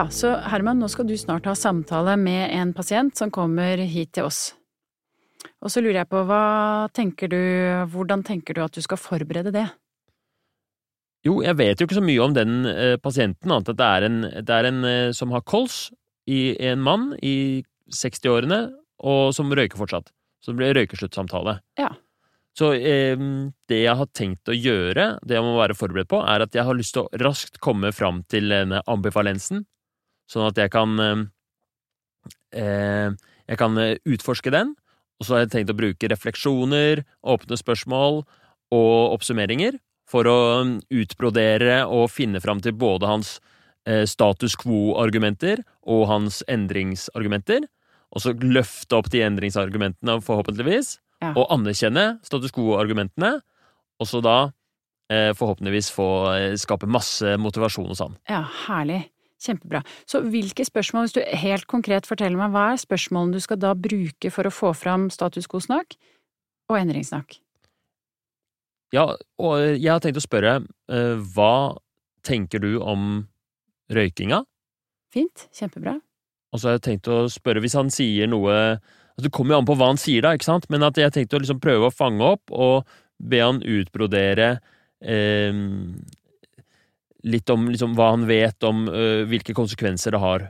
Ja, så Herman, nå skal du snart ha samtale med en pasient som kommer hit til oss. Og så lurer jeg på, tenker du, hvordan tenker du at du skal forberede det? Jo, jeg vet jo ikke så mye om den eh, pasienten, annet at det er en, det er en eh, som har kols, i en mann i 60-årene, og som røyker fortsatt. Så det blir røykesluttsamtale. Ja. Så eh, det jeg har tenkt å gjøre, det jeg må være forberedt på, er at jeg har lyst til å raskt komme fram til denne ambivalensen, sånn at jeg kan eh, eh Jeg kan eh, utforske den, og så har jeg tenkt å bruke refleksjoner, åpne spørsmål og oppsummeringer for å mm, utbrodere og finne fram til både hans eh, status quo-argumenter og hans endringsargumenter, og så løfte opp de endringsargumentene, forhåpentligvis, Ja. og anerkjenne status quo-argumentene, og så da eh, forhåpentligvis få eh, skape masse motivasjon hos han. Ja, herlig. Kjempebra. Så hvilke spørsmål, hvis du helt konkret forteller meg, hva er spørsmålene du skal da bruke for å få fram status quo-snakk og endringssnakk? Ja, og jeg har tenkt å spørre, eh, hva tenker du om røykinga? Fint. Kjempebra. Og så har jeg tenkt å spørre hvis han sier noe altså Det kommer jo an på hva han sier, da, ikke sant? Men at jeg tenkte å liksom prøve å fange opp og be han utbrodere eh, litt om liksom, hva han vet om uh, hvilke konsekvenser det har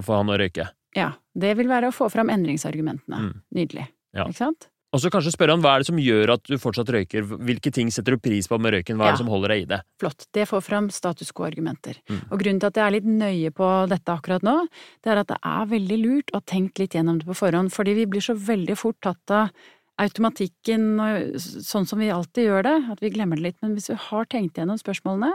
for han å røyke. Ja. Det vil være å få fram endringsargumentene. Mm. Nydelig. Ja. Ikke sant? Og så kanskje spørre han hva er det som gjør at du fortsatt røyker, hvilke ting setter du pris på med røyken, hva er det som holder deg i det? Flott. Det får fram status quo-argumenter. Mm. Og grunnen til at jeg er litt nøye på dette akkurat nå, det er at det er veldig lurt å ha tenkt litt gjennom det på forhånd, fordi vi blir så veldig fort tatt av automatikken og sånn som vi alltid gjør det, at vi glemmer det litt. Men hvis vi har tenkt gjennom spørsmålene,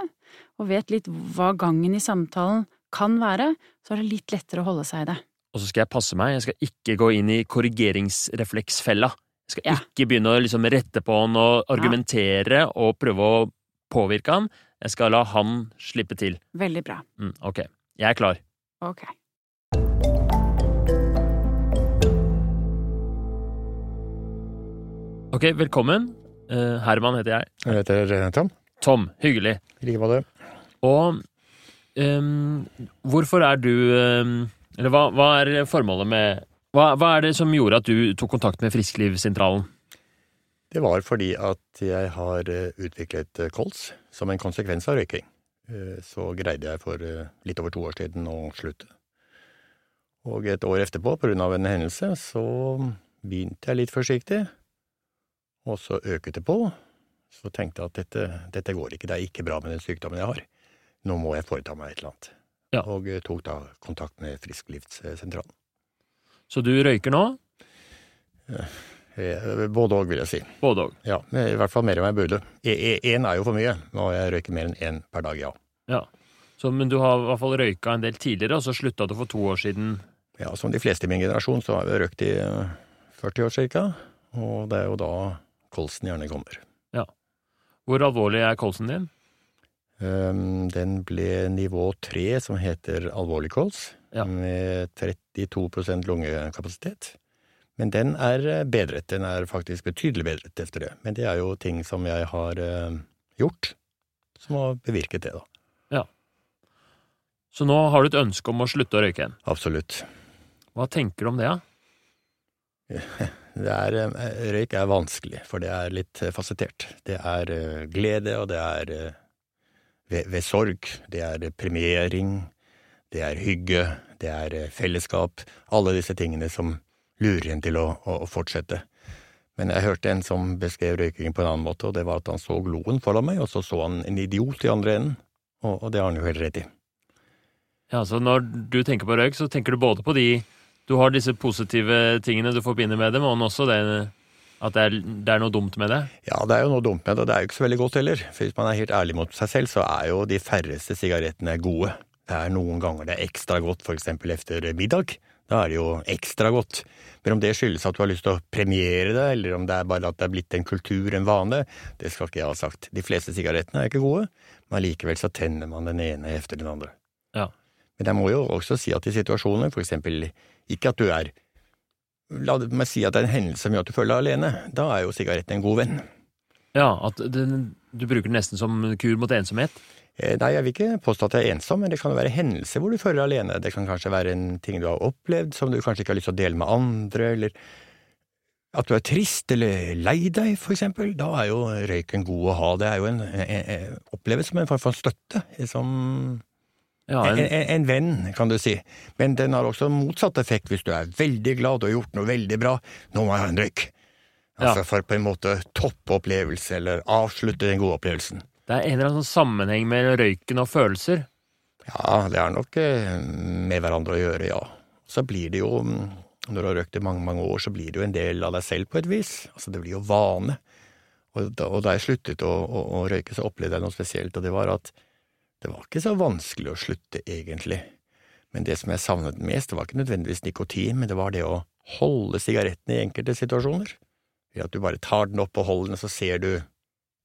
og vet litt hva gangen i samtalen kan være, så er det litt lettere å holde seg i det. Og så skal jeg passe meg, jeg skal ikke gå inn i korrigeringsrefleksfella. Jeg skal Ja. ikke begynne å liksom rette på han og argumentere og prøve å påvirke han. Jeg skal la han slippe til. Veldig bra. Mm, ok, jeg er klar. Ok. Ok, velkommen. Eh, Herman heter jeg. Jeg heter Tom. Tom, hyggelig. I like måte. Og um, hvorfor er du um, Eller hva, hva er formålet med hva, hva er det som gjorde at du tok kontakt med Frisklivssentralen? Det var fordi at jeg har eh, utviklet eh, kols som en konsekvens av røyking. Så greide jeg for litt over to år siden å slutte. Og et år etterpå, på grunn av en hendelse, så begynte jeg litt forsiktig, og så øket det på. Så tenkte jeg at dette, dette går ikke, det er ikke bra med den sykdommen jeg har. Nå må jeg foreta meg et eller annet. Ja. Og eh, tok da kontakt med Frisklivssentralen. Så du røyker nå? Eh, Både òg, vil jeg si. Både òg. Ja, i hvert fall mer enn jeg burde. Én er jo for mye, og jeg røyker mer enn én per dag, ja. Ja. Så, men du har i hvert fall røyka en del tidligere, og så slutta du for to år siden. Ja, Som de fleste i min generasjon, så har jeg røykt i eh, 40 år cirka, og det er jo da kolsen gjerne kommer. Hvor alvorlig er kolsen din? Um, Den ble nivå 3, som heter alvorlig kols, Ja. med 32% lungekapasitet. Men den er eh, bedret, den er faktisk betydelig bedret etter det. Men det er jo ting som jeg har uh, gjort, som har bevirket det, da. Så nå har du et ønske om å slutte å røyke igjen. Absolutt. Hva tenker du om det, da? Det er, eh, røyk er vanskelig, for det er litt eh, fasettert. Det er eh, glede, og det er ved, ved sorg. Det er premiering, det er hygge, det er fellesskap. Alle disse tingene som lurer en til å, å, å fortsette. Men jeg hørte en som beskrev røykingen på en annen måte, og det var at han så gloen foran meg, og så så han en idiot i andre enden. Og, og det har han jo helt rett i. Ja, så Når du tenker på røyk, så tenker du både på de Du har disse positive tingene du forbinder med det, men også det at det er, det er noe dumt med det. Ja, det er jo noe dumt med det, og det er jo ikke så veldig godt heller. For hvis man er helt ærlig mot seg selv, så er jo de færreste sigarettene gode. Det er noen ganger det er ekstra godt, for eksempel efter middag. Da er det jo ekstra godt. Men om det skyldes at du har lyst til å premiere det, eller om det er bare at det er blitt en kultur, en vane, det skal ikke jeg ha sagt. De fleste sigarettene er ikke gode, men likevel så tenner man den ene efter den andre. Ja. Men jeg må jo også si at i situasjoner, for eksempel ikke at du er La meg si at det er en hendelse som gjør at du føler deg alene. Da er jo sigaretten en god venn. Ja, at den, du bruker den nesten som kur mot ensomhet. Eh, Nei, jeg vil ikke påstå at jeg er ensom, men det kan jo være hendelser hvor du føler deg alene. Det kan kanskje være en ting du har opplevd som du kanskje ikke har lyst til å dele med andre, eller at du er trist eller lei deg, for eksempel. Da er jo røyken god å ha. Det er jo en, oppleves som en form for støtte, som Ja, en, en, en, en venn, kan du si. Men den har også motsatt effekt hvis du er veldig glad, og har gjort noe veldig bra, nå må jeg ha en røyk. Altså for på en måte toppe opplevelse, eller avslutte den gode opplevelsen. det er en eller annen sånn sammenheng med røyken og følelser. Ja, det er nok eh, med hverandre å gjøre, ja. Så blir det jo, mm, når du har røykt i mange, mange år, så blir det jo en del av deg selv på et vis. Altså, det blir jo vane. Og da, og da jeg sluttet å, å, å røyke, så opplevde jeg noe spesielt, og det var at det var ikke så vanskelig å slutte, egentlig. Men det som jeg savnet mest, det var ikke nødvendigvis nikotin, men det var det å holde sigaretten i enkelte situasjoner. Ved at du bare tar den opp og holder den, så ser du,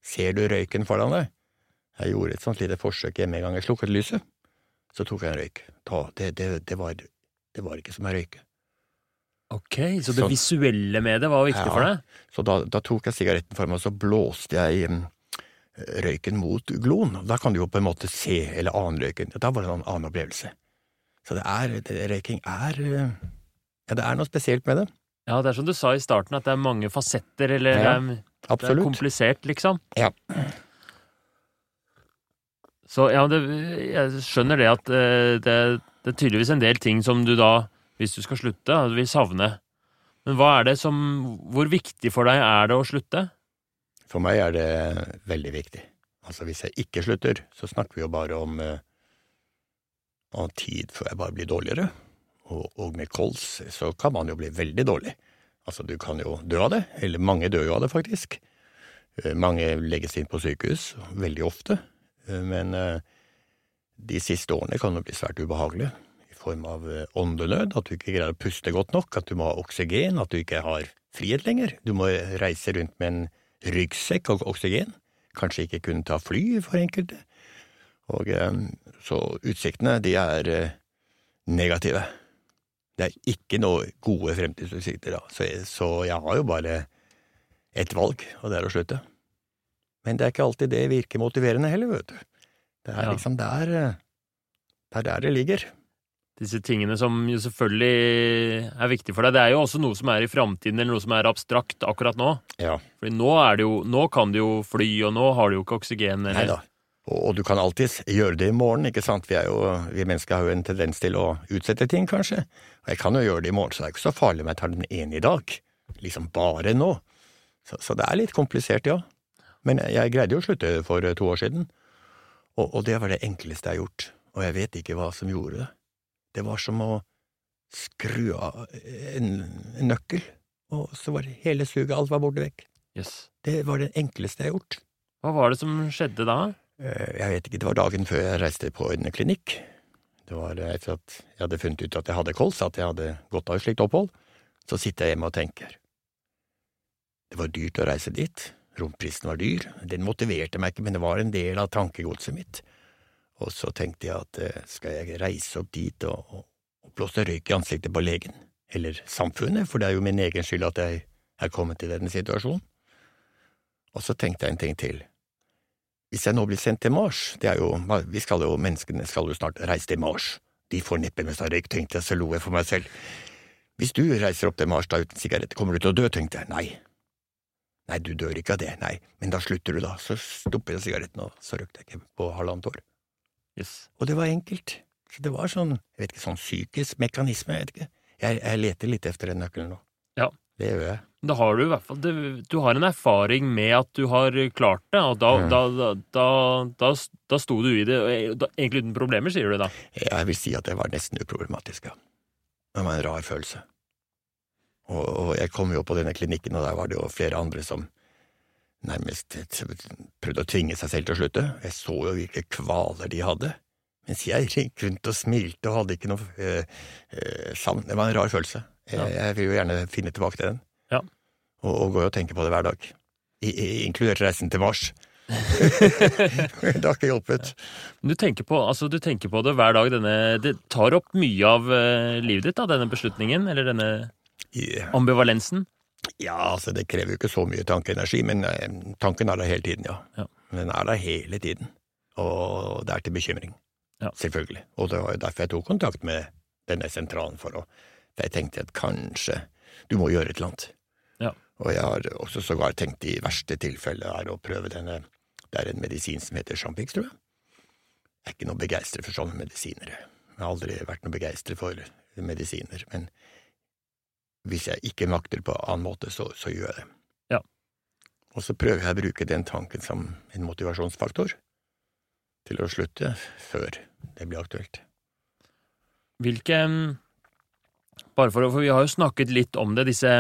ser du røyken foran deg. Jeg gjorde et sånt lite forsøk hjemme en gang. Jeg slukket lyset, så tok jeg en røyk. Da, det, det, det, var, det var ikke som å røyke. Ok, Så det Så- visuelle med det var viktig Ja. for deg? Så da, da tok jeg sigaretten for meg, og så blåste jeg mm, røyken mot gloen. Da kan du jo på en måte se eller ane røyken. Da var det en annen opplevelse. Så det er, det, røyking er eh, Ja, det er noe spesielt med det. Ja, det er som du sa i starten, at det er mange fasetter, eller Ja, det, er, det er komplisert, liksom. Ja. Så ja, det, jeg skjønner det at eh, det, det er tydeligvis en del ting som du da, hvis du skal slutte, vil savne. Men hva er det som Hvor viktig for deg er det å slutte? For meg er det veldig viktig. Altså, hvis jeg ikke slutter, så snakker vi jo bare om, eh, om tid før jeg bare blir dårligere. Og, og med kols så kan man jo bli veldig dårlig. Altså, du kan jo dø av det, eller mange dør jo av det, faktisk. Eh, Mange legges inn på sykehus, veldig ofte. Eh, Men eh, de siste årene kan det bli svært ubehagelig. I form av åndenød, at du ikke greier å puste godt nok, at du må ha oksygen, at du ikke har frihet lenger. Du må reise rundt med en ryggsekk og oksygen. Kanskje ikke kunne ta fly for enkelte. Og eh, så utsiktene, de er eh, negative. Det er ikke noe gode fremtidsutsikter da, så jeg, så jeg har jo bare ett valg, og det er å slutte. Men det er ikke alltid det virker motiverende heller, vet du. Det er liksom der eh, Det er der det ligger. Disse tingene som jo selvfølgelig er viktig for deg. Det er jo også noe som er i framtiden, eller noe som er abstrakt akkurat nå. Ja. Fordi nå er det jo Nå kan du jo fly, og nå har du jo ikke oksygen. Nei Eller, da. Og, og du kan alltids gjøre det i morgen, ikke sant. Vi, er jo, vi mennesker har jo en tendens til å utsette ting, kanskje. Og jeg kan jo gjøre det i morgen, så det er ikke så farlig om jeg tar den ene i dag. Liksom bare nå. Så, så det er litt komplisert, ja. Men jeg greide jo å slutte for to år siden. Og, og det var det enkleste jeg har gjort. Og jeg vet ikke hva som gjorde det. Det var som å skru av en, en nøkkel, og så var hele suget, alt var borte vekk. Yes. Det var det enkleste jeg har gjort. Hva var det som skjedde da? Eh, Jeg vet ikke, det var dagen før jeg reiste på en klinikk. Det var etter at jeg hadde funnet ut at jeg hadde kols, at jeg hadde godt av et slikt opphold. Så sitter jeg hjemme og tenker. Det var dyrt å reise dit. Romprisen var dyr. Den motiverte meg ikke, men det var en del av tankegodset mitt. Og så tenkte jeg at eh, skal jeg reise opp dit og, og, blåse røyk i ansiktet på legen? Eller samfunnet, for det er jo min egen skyld at jeg er kommet i denne situasjonen. Og så tenkte jeg en ting til. Hvis jeg nå blir sendt til Mars, det er jo, vi skal jo, menneskene skal jo snart reise til Mars, de får neppe med seg røyk, tenkte jeg, så lo jeg for meg selv. Hvis du reiser opp til Mars da uten sigarett, kommer du til å dø, tenkte jeg, nei. Nei, du dør ikke av det, nei, men da slutter du da, så stopper jeg sigaretten, og så røykte jeg ikke på halvannet år. Yes. Og det var enkelt. Så det var sånn, jeg vet ikke, sånn psykisk mekanisme, jeg vet ikke. Jeg, jeg leter litt etter den nøkkelen nå. Ja. Det gjør jeg. Da har du i hvert fall det, du har en erfaring med at du har klart det, og da, Mm. da, da, da, da, sto du i det, egentlig uten problemer, sier du da. Jeg vil si at det var nesten uproblematisk, ja. Det var en rar følelse. Og, og jeg kom jo på denne klinikken, og der var det jo flere andre som nærmest prøvde å tvinge seg selv til å slutte. Jeg så jo hvilke kvaler de hadde. Mens jeg gikk rundt og smilte og hadde ikke noe eh, eh, savn. Det var en rar følelse. Jeg, Ja. jeg vil jo gjerne finne tilbake til den. Ja. Og, og går og tenker på det hver dag. I, i, inkludert reisen til Mars. det har ikke hjulpet. Du tenker, på, altså, du tenker på det hver dag. Denne, det tar opp mye av eh, livet ditt, da, denne beslutningen, eller denne I, ambivalensen. Ja, altså det krever jo ikke så mye tankeenergi, men eh, tanken er der hele tiden, ja. Ja. Den er der hele tiden. og det er til bekymring. Ja. Selvfølgelig. Og det var jo derfor jeg tok kontakt med denne sentralen, for å jeg tenkte at kanskje du må gjøre et eller annet. Ja. Og jeg har også sågar tenkt i verste tilfelle er å prøve denne Det er en medisin som heter Champix, tror jeg. Jeg er ikke noe begeistret for sånne medisiner. Jeg har aldri vært noe begeistret for medisiner, men hvis jeg ikke makter på annen måte, så, så gjør jeg det. Ja. Og så prøver jeg å bruke den tanken som en motivasjonsfaktor til å slutte før det blir aktuelt. Hvilke Bare for å For vi har jo snakket litt om det, disse,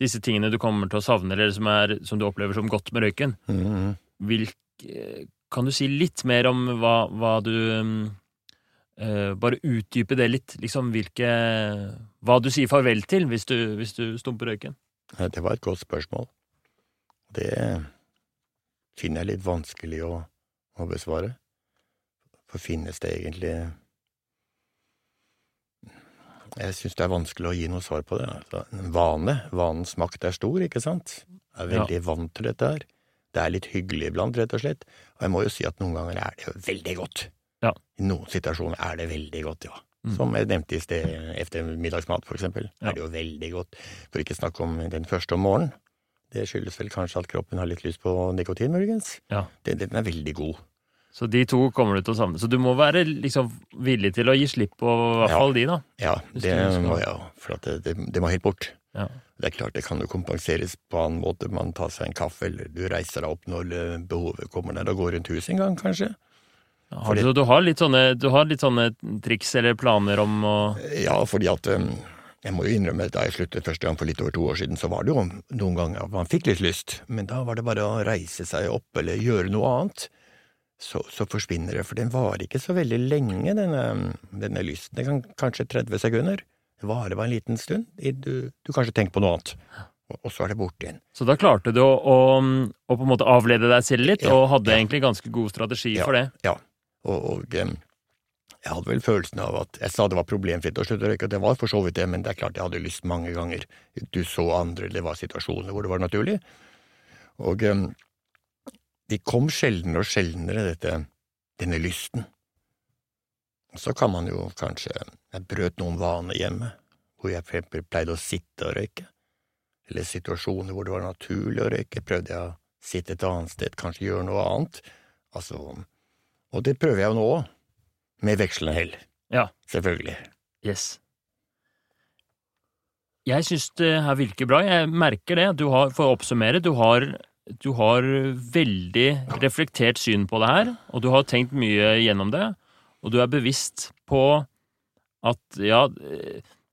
disse tingene du kommer til å savne, eller som, er, som du opplever som godt med røyken. Mhm. Hvilke, kan du si litt mer om hva, hva du eh, Bare utdype det litt. Liksom hvilke Hva du sier farvel til hvis du, hvis du stumper røyken. Ja, Det var et godt spørsmål. Det finner jeg litt vanskelig å, å besvare. For finnes det egentlig Jeg syns det er vanskelig å gi noe svar på det. Altså, vane, vanens makt er stor, ikke sant? Jeg er veldig vant til dette her. Det er litt hyggelig iblant, rett og slett. Og jeg må jo si at noen ganger er det jo veldig godt. Ja. I noen situasjoner er det veldig godt, ja. Mm. Som jeg nevnte i sted, etter middagsmat, for eksempel, Ja. er det jo veldig godt. For ikke snakke om den første om morgenen. Det skyldes vel kanskje at kroppen har litt lyst på nikotin, muligens. Ja. Den, den er veldig god. Så de to kommer du til å savne. Så du må være liksom villig til å gi slipp på i hvert Ja. fall de, da. Ja, det må jeg for at det, det, det må helt bort. Ja. Det er klart det kan jo kompenseres på annen måte. Man tar seg en kaffe, eller du reiser deg opp når eh, behovet kommer ned og går rundt huset en gang, kanskje. Har du, du har litt sånne, du har litt sånne triks eller planer om å Ja, fordi at eh, Jeg må jo innrømme at da jeg sluttet første gang for litt over to år siden, så var det jo noen ganger at man fikk litt lyst, men da var det bare å reise seg opp eller gjøre noe annet. Så, så forsvinner det, for den varer ikke så veldig lenge, denne, denne lysten. Det kan kanskje 30 sekunder. Det varer bare en liten stund. Du, du kanskje tenker på noe annet, og, og så er det borte igjen. Så da klarte du å, å, å på en måte avlede deg selv litt, Ja, og hadde ja. egentlig ganske god strategi Ja. for det. Ja, og, og jeg hadde vel følelsen av at Jeg sa det var problemfritt å slutte å røyke, og det var for så vidt det, men det er klart jeg hadde lyst mange ganger. Du så andre, det var situasjoner hvor det var naturlig. Og em, de kom sjeldnere og sjeldnere, dette, denne lysten. Så kan man jo kanskje Jeg brøt noen vaner hjemme, hvor jeg for eksempel pleide å sitte og røyke. Eller situasjoner hvor det var naturlig å røyke, prøvde jeg å sitte et annet sted, kanskje gjøre noe annet. Altså Og det prøver jeg jo nå òg, med vekslende hell. Ja. Selvfølgelig. Yes. Jeg syns det her virker bra. Jeg merker det. Du har, for å oppsummere, du har, du har veldig reflektert syn på det her, og du har tenkt mye gjennom det, og du er bevisst på at ja,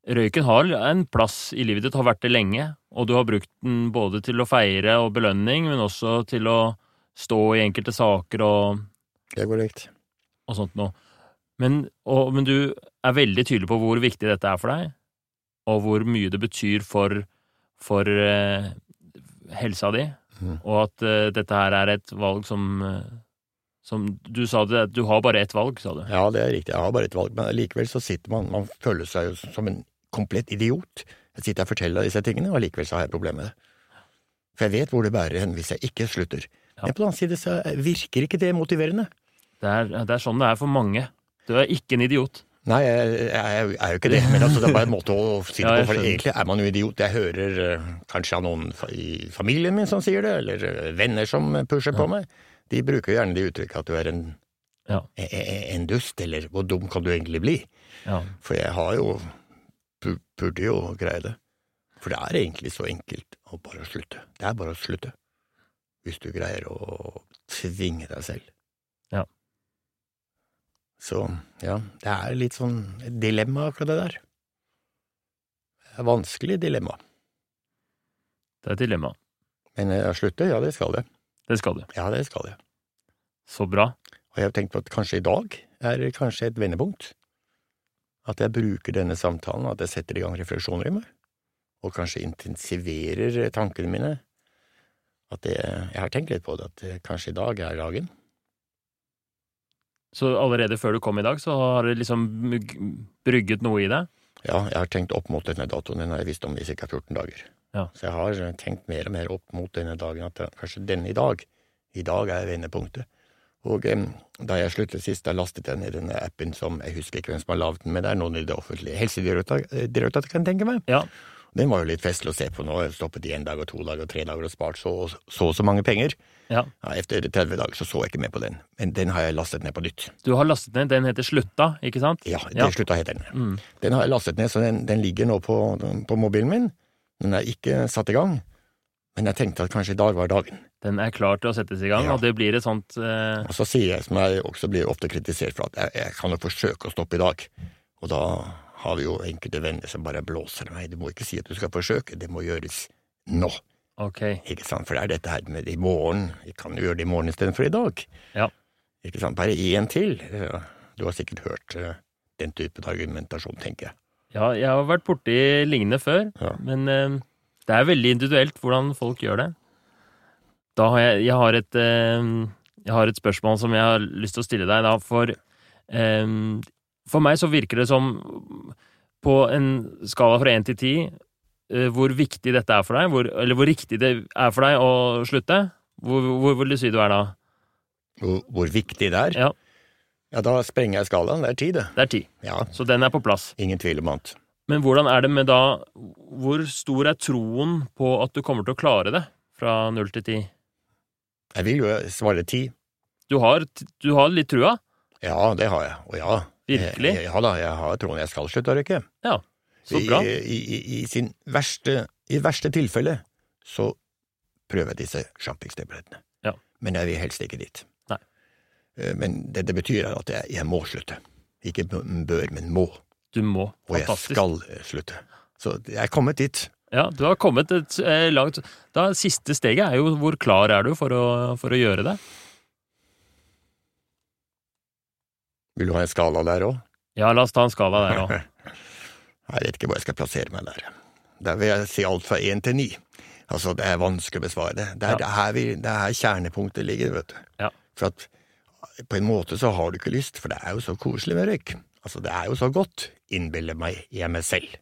røyken har en plass i livet ditt, har vært det lenge, og du har brukt den både til å feire og belønning, men også til å stå i enkelte saker og Det går likt. og sånt noe. Men, og, men du er veldig tydelig på hvor viktig dette er for deg, og hvor mye det betyr for, for uh, helsa di, mm. og at uh, dette her er et valg som, uh, som Du sa det, du har bare ett valg, sa du. Ja, det er riktig. Jeg har bare ett valg, men likevel så sitter man Man føler seg jo som en komplett idiot. Jeg sitter og forteller disse tingene, og likevel så har jeg problemer med det. For jeg vet hvor det bærer hen hvis jeg ikke slutter. Ja. Men på den annen side så virker ikke det motiverende. Det er, det er sånn det er for mange. Du er ikke en idiot. Nei, jeg, er jo- ikke det, men altså, det er bare en måte å si det på, for egentlig er man jo idiot. Jeg hører eh, kanskje av noen i familien min som sier det, eller eh, venner som pusher på meg. De bruker jo gjerne det uttrykket at du er en, Ja. e- e- en dust, eller hvor dum kan du egentlig bli? Ja. For jeg har jo Burde jo greie det. For det er egentlig så enkelt å bare slutte. Det er bare å slutte. Hvis du greier å tvinge deg selv. Ja. Så ja, det er litt sånn et dilemma akkurat det der. Det er vanskelig dilemma. Det er et dilemma. Men eh, slutte, ja det skal det. Det skal det. Ja, det skal det. Så bra. Og jeg har tenkt på at kanskje i dag er kanskje et vendepunkt. At jeg bruker denne samtalen, at jeg setter i gang refleksjoner i meg. Og kanskje intensiverer tankene mine. At det, jeg har tenkt litt på det, at eh, kanskje i dag er dagen. Så allerede før du kom i dag, så har det liksom brygget noe i deg? Ja, jeg har tenkt opp mot denne datoen, den har jeg visst om i ca. 14 dager. Ja. Så jeg har eh, tenkt mer og mer opp mot denne dagen, at kanskje denne i dag, i dag er vendepunktet. Og em, da jeg sluttet sist, da lastet jeg ned denne appen som jeg husker ikke hvem som har laget den, men det er noen i det offentlige Helsedirektoratet, kan jeg tenke meg. Ja. Den var jo litt festlig å se på nå. Jeg stoppet i én dag og to dager og tre dager og spart så og så, så mange penger. ja. Ja, Etter 30 dager så så jeg ikke mer på den, men den har jeg lastet ned på nytt. Du har lastet ned. Den heter Slutta, ikke sant? Ja, det Ja. slutta heter den. Mm. Den har jeg lastet ned, så den, den ligger nå på, på mobilen min. Den er ikke satt i gang, men jeg tenkte at kanskje i dag var dagen. Den er klar til å settes i gang, Ja. og det blir et sånt eh, Og så sier jeg, som jeg også blir ofte kritisert for, at jeg, jeg kan jo forsøke å stoppe i dag. Og da har vi jo enkelte venner som bare blåser meg. Du må ikke si at du skal forsøke, det må gjøres nå. Ok. Ikke sant? For det er dette her med i morgen. Vi kan jo gjøre det i morgen istedenfor i dag. Ja. Ikke sant? Bare én til. Du har sikkert hørt eh, den typen argumentasjon, tenker jeg. Ja, jeg har vært borti lignende før, Ja. men eh, det er veldig individuelt hvordan folk gjør det. Da har jeg, jeg, har et, eh, jeg har et spørsmål som jeg har lyst til å stille deg, da, for For meg så virker det som på en skala fra én til ti eh, hvor viktig dette er for deg, hvor, eller hvor riktig det er for deg å slutte. Hvor, hvor vil du si du er da? Hvor, hvor viktig det er? Ja. Ja, da sprenger jeg skalaen. Det er ti, det. Det er ti, Ja, så den er på plass. ingen tvil om annet. Men hvordan er det med da Hvor stor er troen på at du kommer til å klare det fra null til ti? Jeg vil jo svare ti. Du har, du har litt trua? Ja, det har jeg. Og ja. Virkelig? Jeg, ja da, jeg har troen jeg skal slutte å røyke. Ja, så bra. I, i, i, i sin verste, i verste tilfelle så prøver jeg disse sjampingstablettene. Ja. Men jeg vil helst ikke dit. Nei. Eh, Men det, det betyr at jeg, jeg må slutte. Ikke bør, men må. Du må. Fantastisk. Og jeg skal eh, slutte. Så jeg er kommet dit. Ja, du har kommet et eh, langt Da Siste steget er jo hvor klar er du for å, for å gjøre det? Vil du ha en skala der òg? Ja, la oss ta en skala der òg. Jeg vet ikke hvor jeg skal plassere meg der. Der vil jeg si alt fra én til ni. Altså, det er vanskelig å besvare det. Det er, Ja. det er her, vi, det er her kjernepunktet ligger, vet du. Ja. For at på en måte så har du ikke lyst, for det er jo så koselig med røyk. Altså, det er jo så godt, innbiller meg jeg meg selv.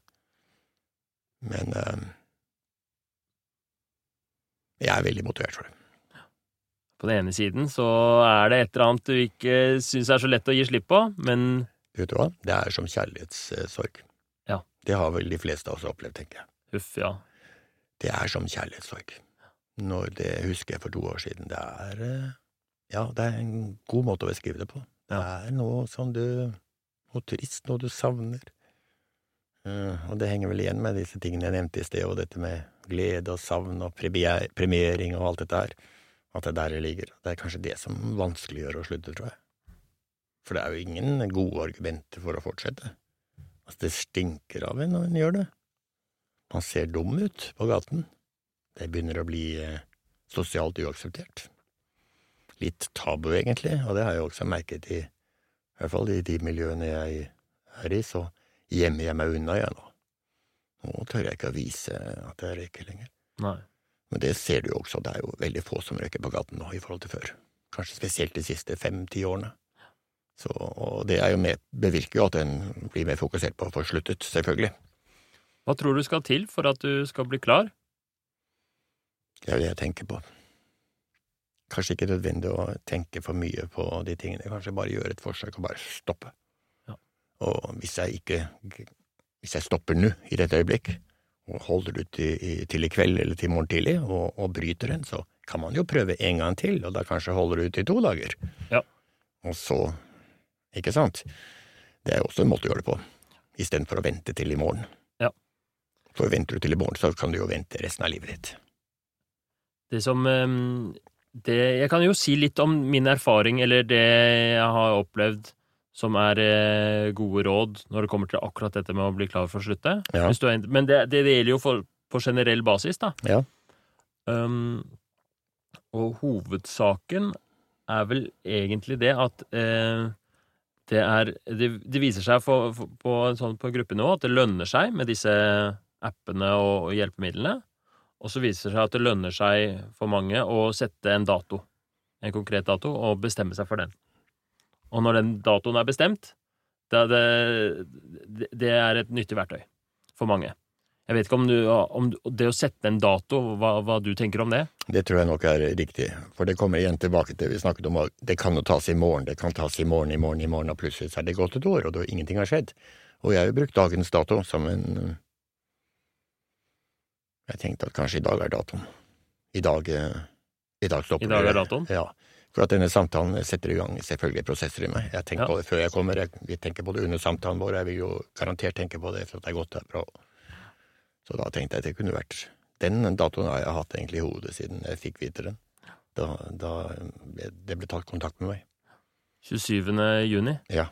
Men eh, jeg er veldig motivert for det. På den ene siden så er det et eller annet du ikke syns er så lett å gi slipp på, men Vet du hva? Det er som kjærlighetssorg. Ja. Det har vel de fleste av oss opplevd, tenker jeg. huff, ja. Det er som kjærlighetssorg. Når det husker jeg for to år siden. Det er eh, Ja, det er en god måte å beskrive det på. Det er noe som du Noe trist, noe du savner. Eh, og det henger vel igjen med disse tingene jeg nevnte i sted, og dette med glede og savn og premiering og alt dette her. At det er der det ligger. Det er kanskje det som vanskeliggjør å slutte, tror jeg. For det er jo ingen gode argumenter for å fortsette. Altså, det stinker av en når en gjør det. Man ser dum ut på gaten. Det begynner å bli eh, sosialt uakseptert. Litt tabu, egentlig, og det har jeg også merket i, hvert fall i de miljøene jeg er i, så gjemmer jeg meg unna, jeg nå. Nå tør jeg ikke å vise at jeg røyker lenger. Nei. Men det ser du jo også, det er jo veldig få som røyker på gaten nå i forhold til før. Kanskje spesielt de siste fem–ti årene. Så, og det er jo med, bevirker jo at en blir mer fokusert på å få sluttet, selvfølgelig. Hva tror du skal til for at du skal bli klar? Det er jo det jeg tenker på. Kanskje ikke nødvendig å tenke for mye på de tingene, kanskje bare gjøre et forsøk og bare stoppe. Ja. Og hvis jeg ikke Hvis jeg stopper nå, i dette øyeblikk, og holder du til, til i kveld eller til i morgen tidlig, og, og bryter den, så kan man jo prøve en gang til, og da kanskje holder du ut i to dager. Ja. Og så Ikke sant? Det er jo også en måte å gjøre det på, istedenfor å vente til i morgen. Ja. For venter du til i morgen, så kan du jo vente resten av livet ditt. Det som ehm, det, Jeg kan jo si litt om min erfaring, eller det jeg har opplevd som er eh, gode råd når det kommer til akkurat dette med å bli klar for å slutte. Ja. Er, men det, det, det gjelder jo for, på generell basis, da. Ja. Um, og hovedsaken er vel egentlig det at eh, det er det, det viser seg for, for, på, sånn, på gruppenivå at det lønner seg med disse appene og, og hjelpemidlene. Og så viser det seg at det lønner seg for mange å sette en dato, en konkret dato, og bestemme seg for den. Og når den datoen er bestemt, det, det, det er et nyttig verktøy for mange. Jeg vet ikke om, du, om det å sette en dato, hva, hva, du tenker om det? Det tror jeg nok er riktig, for det kommer igjen tilbake til vi snakket om at det kan jo tas i morgen, det kan tas i morgen, i morgen, i morgen, og plutselig så er det gått et år, og da ingenting har skjedd. Og jeg har jo brukt dagens dato som en Jeg tenkte at kanskje i dag er datoen. I dag, i dag stopper det. I dag er datoen? Ja. For at denne samtalen setter i gang selvfølgelig prosesser i meg. Jeg tenker ja. på det før jeg kommer, jeg, vi tenker på det under samtalen vår, jeg vil jo garantert tenke på det for at det er gått derfra. Så da tenkte jeg at det kunne vært Den datoen har jeg hatt egentlig i hodet siden jeg fikk vite den. Da, da det ble tatt kontakt med meg. 27. juni? Ja.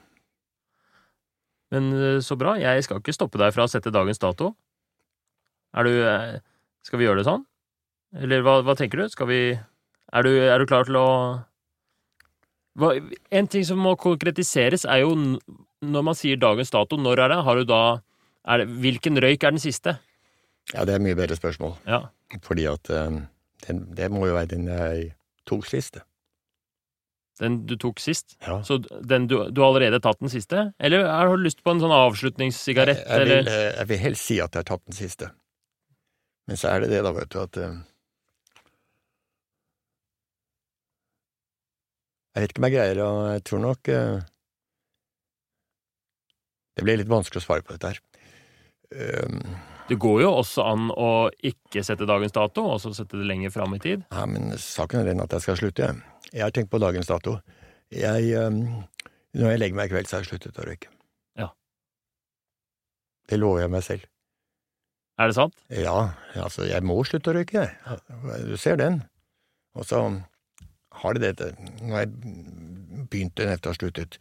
Men eh, så bra. Jeg skal ikke stoppe deg fra å sette dagens dato. Er du eh, Skal vi gjøre det sånn? Eller hva, hva tenker du? Skal vi er du, er du klar til å hva, En ting som må konkretiseres, er jo når man sier dagens dato, når er det? Har du da det, Hvilken røyk er den siste? Ja, det er et mye bedre spørsmål. Ja. Fordi at um, den, det må jo være den jeg tok siste. Den du tok sist? Ja. Så den, du, du, har allerede tatt den siste? Eller har du lyst på en sånn avslutningssigarett? Jeg, jeg, vil, jeg, vil, helst si at jeg har tatt den siste. Men så er det det, da, vet du, at Jeg vet ikke om jeg greier å Jeg tror nok uh, Det blir litt vanskelig å svare på dette her. Um, det går jo også an å ikke sette dagens dato, og så sette det lenger fram i tid. Ja, men saken er den at jeg skal slutte. Jeg har tenkt på dagens dato. Jeg um, Når jeg legger meg i kveld, så har jeg sluttet å røyke. Ja. Det lover jeg meg selv. Er det sant? Ja, altså, jeg må slutte å røyke, jeg. Du ser den. Og så har det dette Når jeg begynte etter å ha sluttet,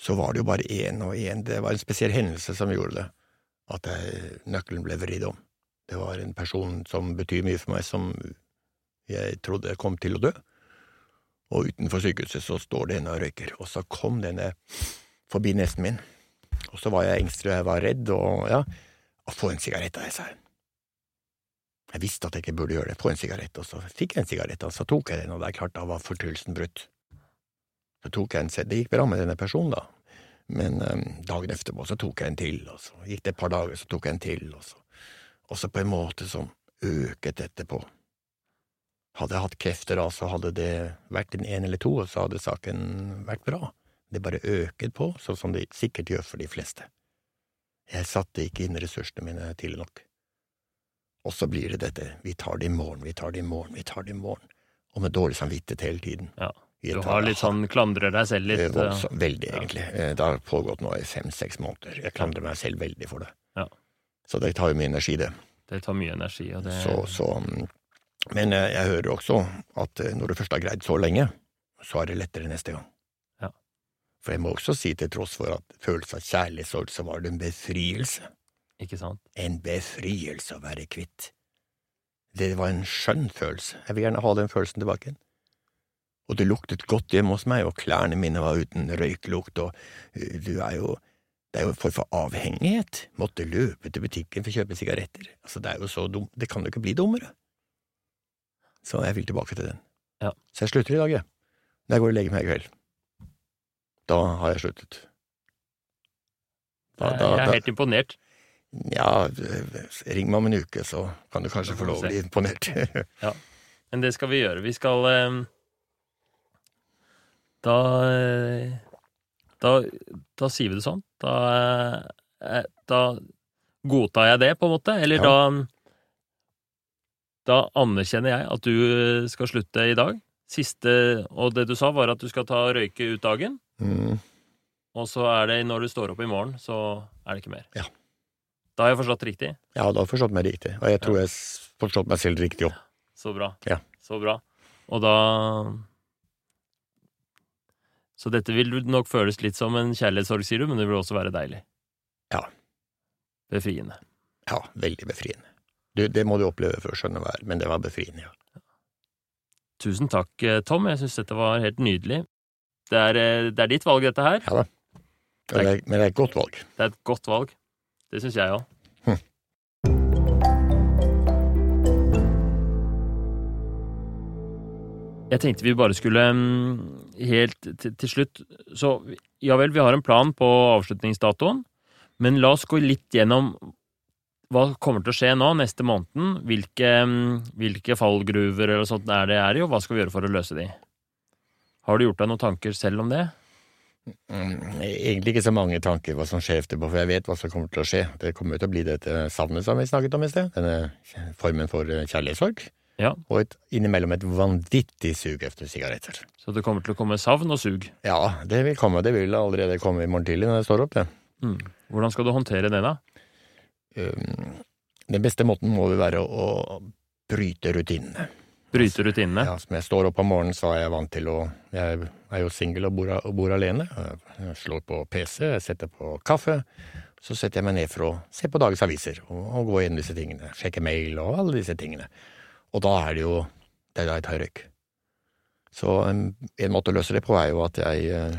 så var det jo bare én og én. Det var en spesiell hendelse som gjorde det, at jeg, nøkkelen ble vridd om. Det var en person som betyr mye for meg, som jeg trodde kom til å dø. Og utenfor sykehuset så står det en og røyker, og så kom denne forbi nesen min. Og så var jeg engstelig, jeg var redd, og ja, få en sigarett, av deg, sa. Jeg visste at jeg ikke burde gjøre det, få en sigarett, og så fikk jeg en sigarett, og så tok jeg den, og det er klart da var fortryllelsen brutt. Så tok jeg en, det gikk bra med denne personen, da, men um, dagen etterpå så tok jeg en til, og så gikk det et par dager, så tok jeg en til, og så, og så på en måte som øket etterpå. Hadde jeg hatt krefter da, så hadde det vært en én eller to, og så hadde saken vært bra. Det bare øket på, sånn som det sikkert gjør for de fleste. Jeg satte ikke inn ressursene mine tidlig nok. Og så blir det dette, vi tar det i morgen, vi tar det i morgen, vi tar det i morgen, og med dårlig samvittighet hele tiden. Ja, Du har litt sånn klandrer deg selv litt? Eh, voldsomt, veldig, egentlig. Eh, det har pågått nå i fem–seks måneder. Jeg klandrer meg selv veldig for det. Ja. Så det tar jo mye energi, det. Det tar mye energi, og det så, så, mm, Men eh, jeg hører også at når du først har greid så lenge, så er det lettere neste gang. Ja. For jeg må også si, til tross for at følelsen av kjærlighetssorg, så var det en befrielse. Ikke sant? En befrielse å være kvitt. Det var en skjønn følelse. Jeg vil gjerne ha den følelsen tilbake. Og det luktet godt hjemme hos meg, og klærne mine var uten røyklukt, og uh, du er jo… Det er jo en form for avhengighet. Måtte løpe til butikken for å kjøpe sigaretter. Altså, det er jo så dumt. Det kan jo ikke bli dummere. Så jeg vil tilbake til den. Ja. Så jeg slutter i dag, jeg. Når jeg går og legger meg i kveld. Da har jeg sluttet. Da, da, jeg er helt imponert. Ja, ring meg om en uke, så kan du kanskje få lov å bli imponert. ja, men det skal vi gjøre. Vi skal eh, Da eh, Da, da sier vi det sånn. Da, eh, da godtar jeg det, på en måte. Eller ja. da Da anerkjenner jeg at du skal slutte i dag. Siste Og det du sa, var at du skal ta røyke ut dagen. Mm. Og så er det når du står opp i morgen, så er det ikke mer. Ja. Da har jeg forstått riktig? Ja, da har jeg forstått meg riktig. Og jeg tror ja. jeg har forstått meg selv riktig òg. Så bra. Ja. Så bra. Og da Så dette vil nok føles litt som en kjærlighetssorg, sier du, men det vil også være deilig? Ja. Befriende? Ja, veldig befriende. Du, det må du oppleve for å skjønne hva er, men det var befriende, ja. Tusen takk, eh, Tom. Jeg syns dette var helt nydelig. Det er, eh, det er, ditt valg, dette her. Ja da. Men det, er, men det er et godt valg. Det er et godt valg. Det syns jeg òg. Jeg tenkte vi bare skulle mm, helt til slutt Så ja vel, vi har en plan på avslutningsdatoen, men la oss gå litt gjennom hva kommer til å skje nå neste måneden? Hvilke, mm, hvilke fallgruver eller sånt er det er i, og hva skal vi gjøre for å løse de? Har du gjort deg noen tanker selv om det? Mm, Egentlig ikke så mange tanker hva som skjer etterpå, for jeg vet hva som kommer til å skje. Det kommer jo til å bli dette savnet som vi snakket om i sted, denne formen for eh, kjærlighetssorg. Ja. Og et, innimellom et vanvittig sug etter sigaretter. Så det kommer til å komme savn og sug. Ja, det vil komme. Det vil allerede komme i morgen tidlig når jeg står opp, det. Mm. Hvordan skal du håndtere det, da? Um, Den beste måten må jo være å bryte rutinene. Bryte rutinene? Ja, som jeg står opp om morgenen, så er jeg vant til å Jeg er jo singel og, bor- og bor alene. Jeg slår på PC, jeg setter på kaffe. Så setter jeg meg ned for å se på dagens aviser og, og gå gjennom disse tingene. Sjekke mail og alle disse tingene. Og da er det jo Det er da jeg tar røyk. Så en, en måte å løse det på er jo at jeg eh,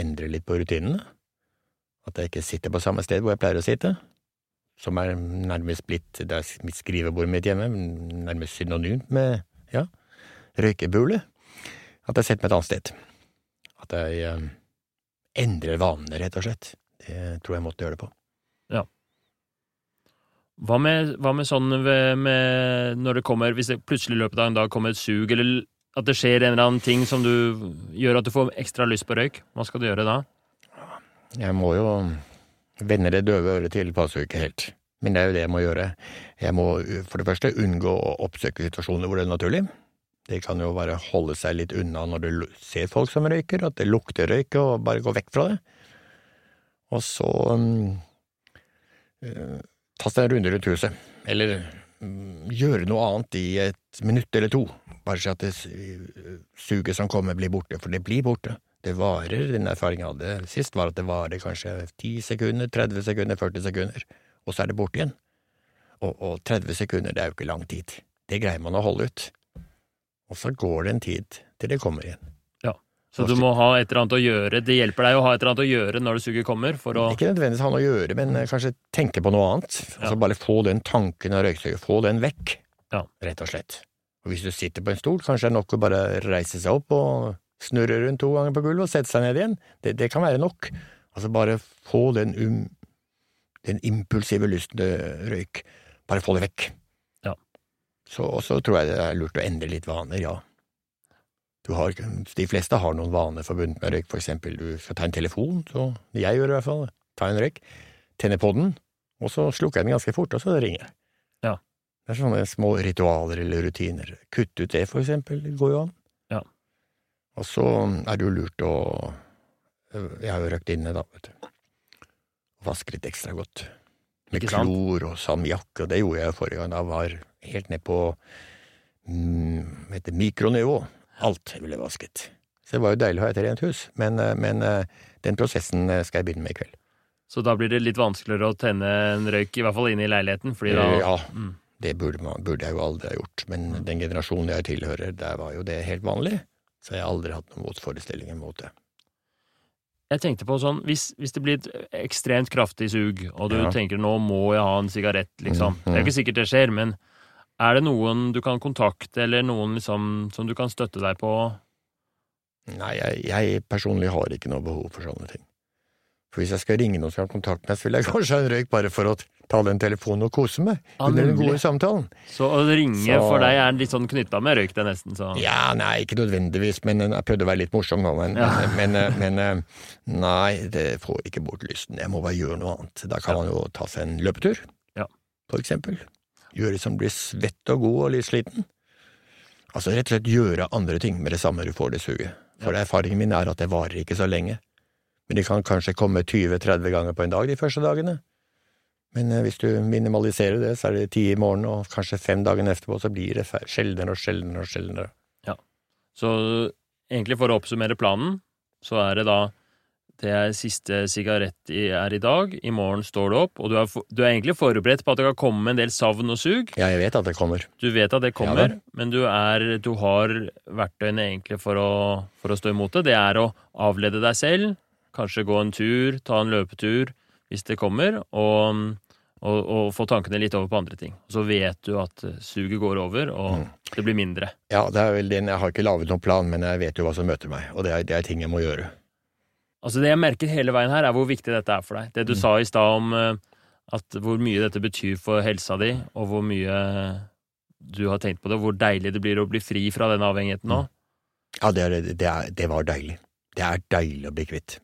endrer litt på rutinene. At jeg ikke sitter på samme sted hvor jeg pleier å sitte. Som er nærmest blitt Det er mitt skrivebord mitt hjemme, nærmest synonymt med ja, røykebule. At jeg setter meg et annet sted. At jeg eh, endrer vanene, rett og slett. Det tror jeg måtte gjøre det på. Hva med, hva med sånn ved, med når det kommer Hvis det plutselig i løpet av en dag kommer et sug, eller at det skjer en eller annen ting som du gjør at du får ekstra lyst på røyk, hva skal du gjøre da? Jeg må jo vende det døve øret til, passer jo ikke helt. Men det er jo det jeg må gjøre. Jeg må for det første unngå å oppsøke situasjoner hvor det er naturlig. Det kan jo bare holde seg litt unna når du ser folk som røyker, at det lukter røyk, og bare gå vekk fra det. Og så um, uh, ta seg en runde rundt huset, eller um, gjøre noe annet i et minutt eller to. Bare så at det suget som kommer, blir borte, for det blir borte. Det varer, den erfaringen jeg hadde sist, var at det varer kanskje 10 sekunder, 30 sekunder, 40 sekunder, og så er det borte igjen. Og, og 30 sekunder, det er jo ikke lang tid. Det greier man å holde ut. Og så går det en tid til det kommer igjen. Ja, Så du må ha et eller annet å gjøre. Det hjelper deg å ha et eller annet å gjøre når det suget kommer, for å Ikke nødvendigvis ha noe å gjøre, men eh, kanskje tenke på noe annet. Altså Ja. bare få den tanken av røyksuget, få den vekk, Ja. rett og slett. Og hvis du sitter på en stol, kanskje det er nok å bare reise seg opp og snurre rundt to ganger på gulvet og sette seg ned igjen. Det, det kan være nok. Altså bare få den, um, den impulsive lysten til røyk, bare få det vekk. Ja. Så, så tror jeg det er lurt å endre litt vaner, ja. Du har, de fleste har noen vaner forbundet med røyk, for eksempel du skal ta en telefon, så jeg gjør i hvert fall, ta en røyk, tenne på den, og så slukker jeg den ganske fort, og så ringer jeg. Ja. Det er sånne små ritualer eller rutiner. Kutt ut det, for eksempel, det går jo an. Ja. Og så er det jo lurt å Jeg har jo røkt inne, da, vet du. Vaske litt ekstra godt. Med klor og salmiakk, og det gjorde jeg forrige gang. Da var helt ned på mm, heter mikronivå. Alt ble vasket. Så det var jo deilig å ha et rent hus, men, eh, men eh, den prosessen eh, skal jeg begynne med i kveld. Så da blir det litt vanskeligere å tenne en røyk, i hvert fall inne i leiligheten, fordi da Ja, mm. det burde, man, burde jeg jo aldri ha gjort, men den generasjonen jeg tilhører, der var jo det helt vanlig, så jeg har aldri hatt noen motforestillinger mot det. Jeg tenkte på sånn, hvis, hvis det blir et ekstremt kraftig sug, og du Ja. tenker nå må jeg ha en sigarett, liksom. Mm, Det er jo ikke sikkert det skjer, men er det noen du kan kontakte, eller noen liksom som du kan støtte deg på? Nei, jeg, jeg personlig har ikke noe behov for sånne ting. For hvis jeg skal ringe noen som har kontakt med meg, så vil jeg kanskje ha en røyk bare for å ta den telefonen og kose meg under den gode samtalen. Så å ringe Så- for deg er litt sånn knytta med røyk, det nesten, så Ja, nei, ikke nødvendigvis, men jeg prøvde å være litt morsom nå, men, Ja. men, men, men nei, det får ikke bort lysten. Jeg må bare gjøre noe annet. Da kan Ja. man jo ta seg en løpetur, Ja. for eksempel. Gjøre som blir svett og god og litt sliten. Altså rett og slett gjøre andre ting med det samme du får det suget. For erfaringen min er at det varer ikke så lenge. Men det kan kanskje komme 20-30 ganger på en dag de første dagene. Men eh, hvis du minimaliserer det, så er det ti i morgen, og kanskje fem dagene etterpå, så blir det sjeldnere og sjeldnere og sjeldnere. Ja. Så egentlig for å oppsummere planen, så er det da det er siste sigarett i, er i dag, i morgen står du opp, og du er, du er egentlig forberedt på at det kan komme en del savn og sug. Ja, jeg vet at det kommer. Du vet at det Ja kommer, da. men du, er, du har verktøyene egentlig for å, for å stå imot det. Det er å avlede deg selv, kanskje gå en tur, ta en løpetur hvis det kommer, og, og, og få tankene litt over på andre ting. Så vet du at eh, suget går over, og Mm. det blir mindre. Ja, det er vel den, jeg har ikke laget noen plan, men jeg vet jo hva som møter meg, og det er, det er ting jeg må gjøre. Altså Det jeg merker hele veien her, er hvor viktig dette er for deg. Det du Mm. sa i stad om eh, At hvor mye dette betyr for helsa di, og hvor mye du har tenkt på det, hvor deilig det blir å bli fri fra den avhengigheten nå. Ja, det, er, det, er, det var deilig. Det er deilig å bli kvitt.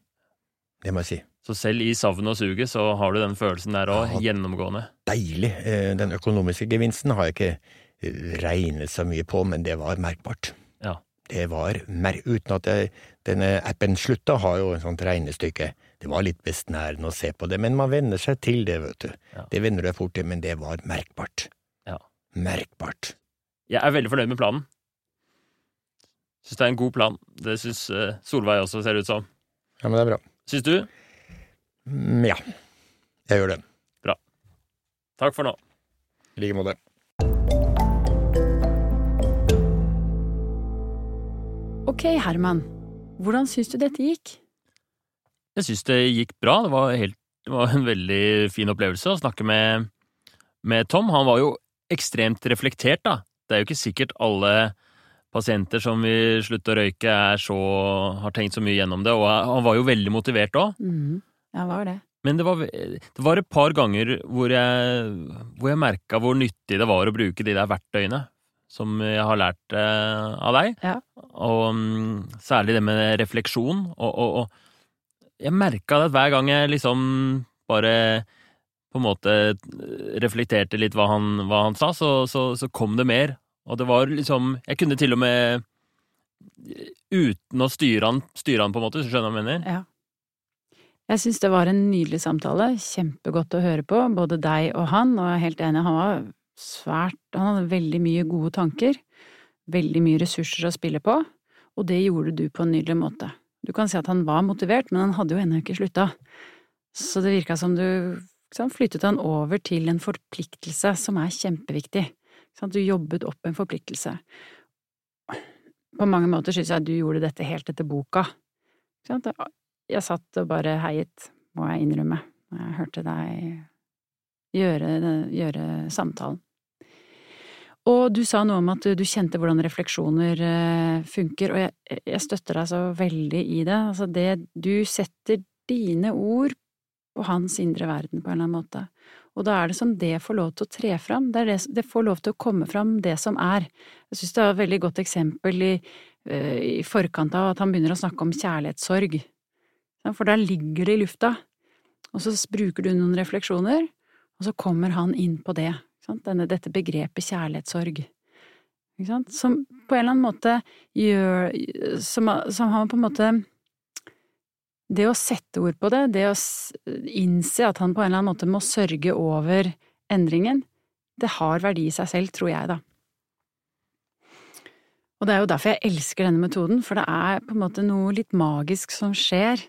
Det må jeg si. Så selv i savnet og suget så har du den følelsen der òg, Ja. gjennomgående. Deilig. Eh, Den økonomiske gevinsten har jeg ikke eh, regnet så mye på, men det var merkbart. Ja. Det var mer Uten at jeg, denne appen slutta, har jo et sånt regnestykke. Det var litt besnærende å se på det, men man venner seg til det, vet du. Ja. Det venner du deg fort til, men det var merkbart. Ja. Merkbart. Jeg er veldig fornøyd med planen. Syns det er en god plan. Det syns eh, Solveig også, ser det ut som. Ja, men det er bra. Syns du? Mm, Ja, jeg gjør det. Bra. Takk for nå. I like måte. Ok, Herman. Hvordan syns du dette gikk? Jeg syns det gikk bra. Det var, helt, det var en veldig fin opplevelse å snakke med, med Tom. Han var jo ekstremt reflektert, da. Det er jo ikke sikkert alle pasienter som vil slutte å røyke, er så, har tenkt så mye gjennom det, og han var jo veldig motivert òg. Mm, Ja, hva var det? Men det var, det var et par ganger hvor jeg, hvor jeg merka hvor nyttig det var å bruke de der verktøyene som jeg har lært eh, av deg. Ja. Og um, særlig det med refleksjon. Og, og, og jeg merka det at hver gang jeg liksom bare på en måte reflekterte litt hva han, hva han sa, så, så, så kom det mer. Og det var liksom Jeg kunne til og med uten å styre han, styre han på en måte, hvis du skjønner hva jeg mener? Ja. Jeg syns det var en nydelig samtale, kjempegodt å høre på, både deg og han, og jeg er helt enig, han var svært Han hadde veldig mye gode tanker, veldig mye ressurser å spille på, og det gjorde du på en nydelig måte. Du kan si at han var motivert, men han hadde jo ennå ikke slutta, så det virka som du liksom, flyttet han over til en forpliktelse som er kjempeviktig. Sant, Du jobbet opp en forpliktelse. På mange måter syns jeg du gjorde dette helt etter boka. Sånn? Jeg satt og bare heiet, må jeg innrømme, når jeg hørte deg gjøre, gjøre samtalen. Og du sa noe om at du, du kjente hvordan refleksjoner eh, funker, og jeg, jeg støtter deg så veldig i det. Altså det Du setter dine ord på hans indre verden på en eller annen måte. Og da er det som det får lov til å tre fram, det, det, det får lov til å komme fram det som er. Jeg synes det er et veldig godt eksempel i, eh, i forkant av at han begynner å snakke om kjærlighetssorg. For der ligger det i lufta, og så bruker du noen refleksjoner, og så kommer han inn på det. Denne, dette begrepet kjærlighetssorg. Som på en eller annen måte gjør som, som han på en måte Det å sette ord på det, det å innse at han på en eller annen måte må sørge over endringen, det har verdi i seg selv, tror jeg, da. Og det er jo derfor jeg elsker denne metoden, for det er på en måte noe litt magisk som skjer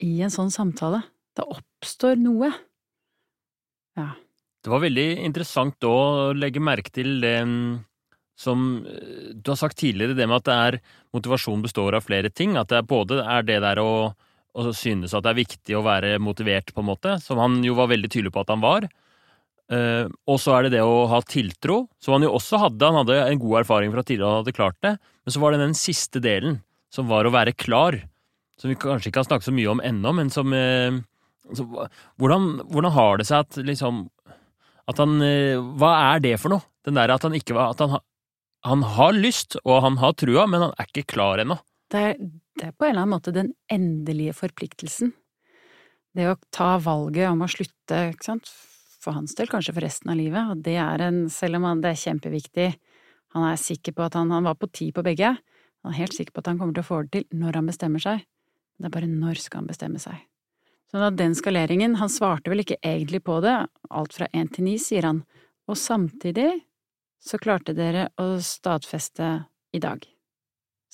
i en sånn samtale. Det oppstår noe. Ja. Det var veldig interessant å legge merke til det som eh, du har sagt tidligere, det med at motivasjon består av flere ting. At det både er det der å, å synes at det er viktig å være motivert, på en måte, som han jo var veldig tydelig på at han var. Uh, og så er det det å ha tiltro, som han jo også hadde. Han hadde en god erfaring fra tidligere han hadde klart det. Men så var det den siste delen, som var å være klar. Som vi kanskje ikke har snakket så mye om ennå, men som uh, så, hvordan, hvordan har det seg at liksom At han uh, Hva er det for noe? Den der at han ikke var At han, ha- han har lyst, og han har trua, men han er ikke klar ennå. Det er, det er på en eller annen måte den endelige forpliktelsen. Det å ta valget om å slutte, ikke sant, for hans del kanskje for resten av livet, og det er en, selv om han, det er kjempeviktig, han er sikker på at han, han var på ti på begge, han er helt sikker på at han kommer til å få det til når han bestemmer seg, det er bare når skal han bestemme seg. Sånn at den skaleringen, han svarte vel ikke egentlig på det, alt fra én til ni, sier han, og samtidig så klarte dere å stadfeste i dag.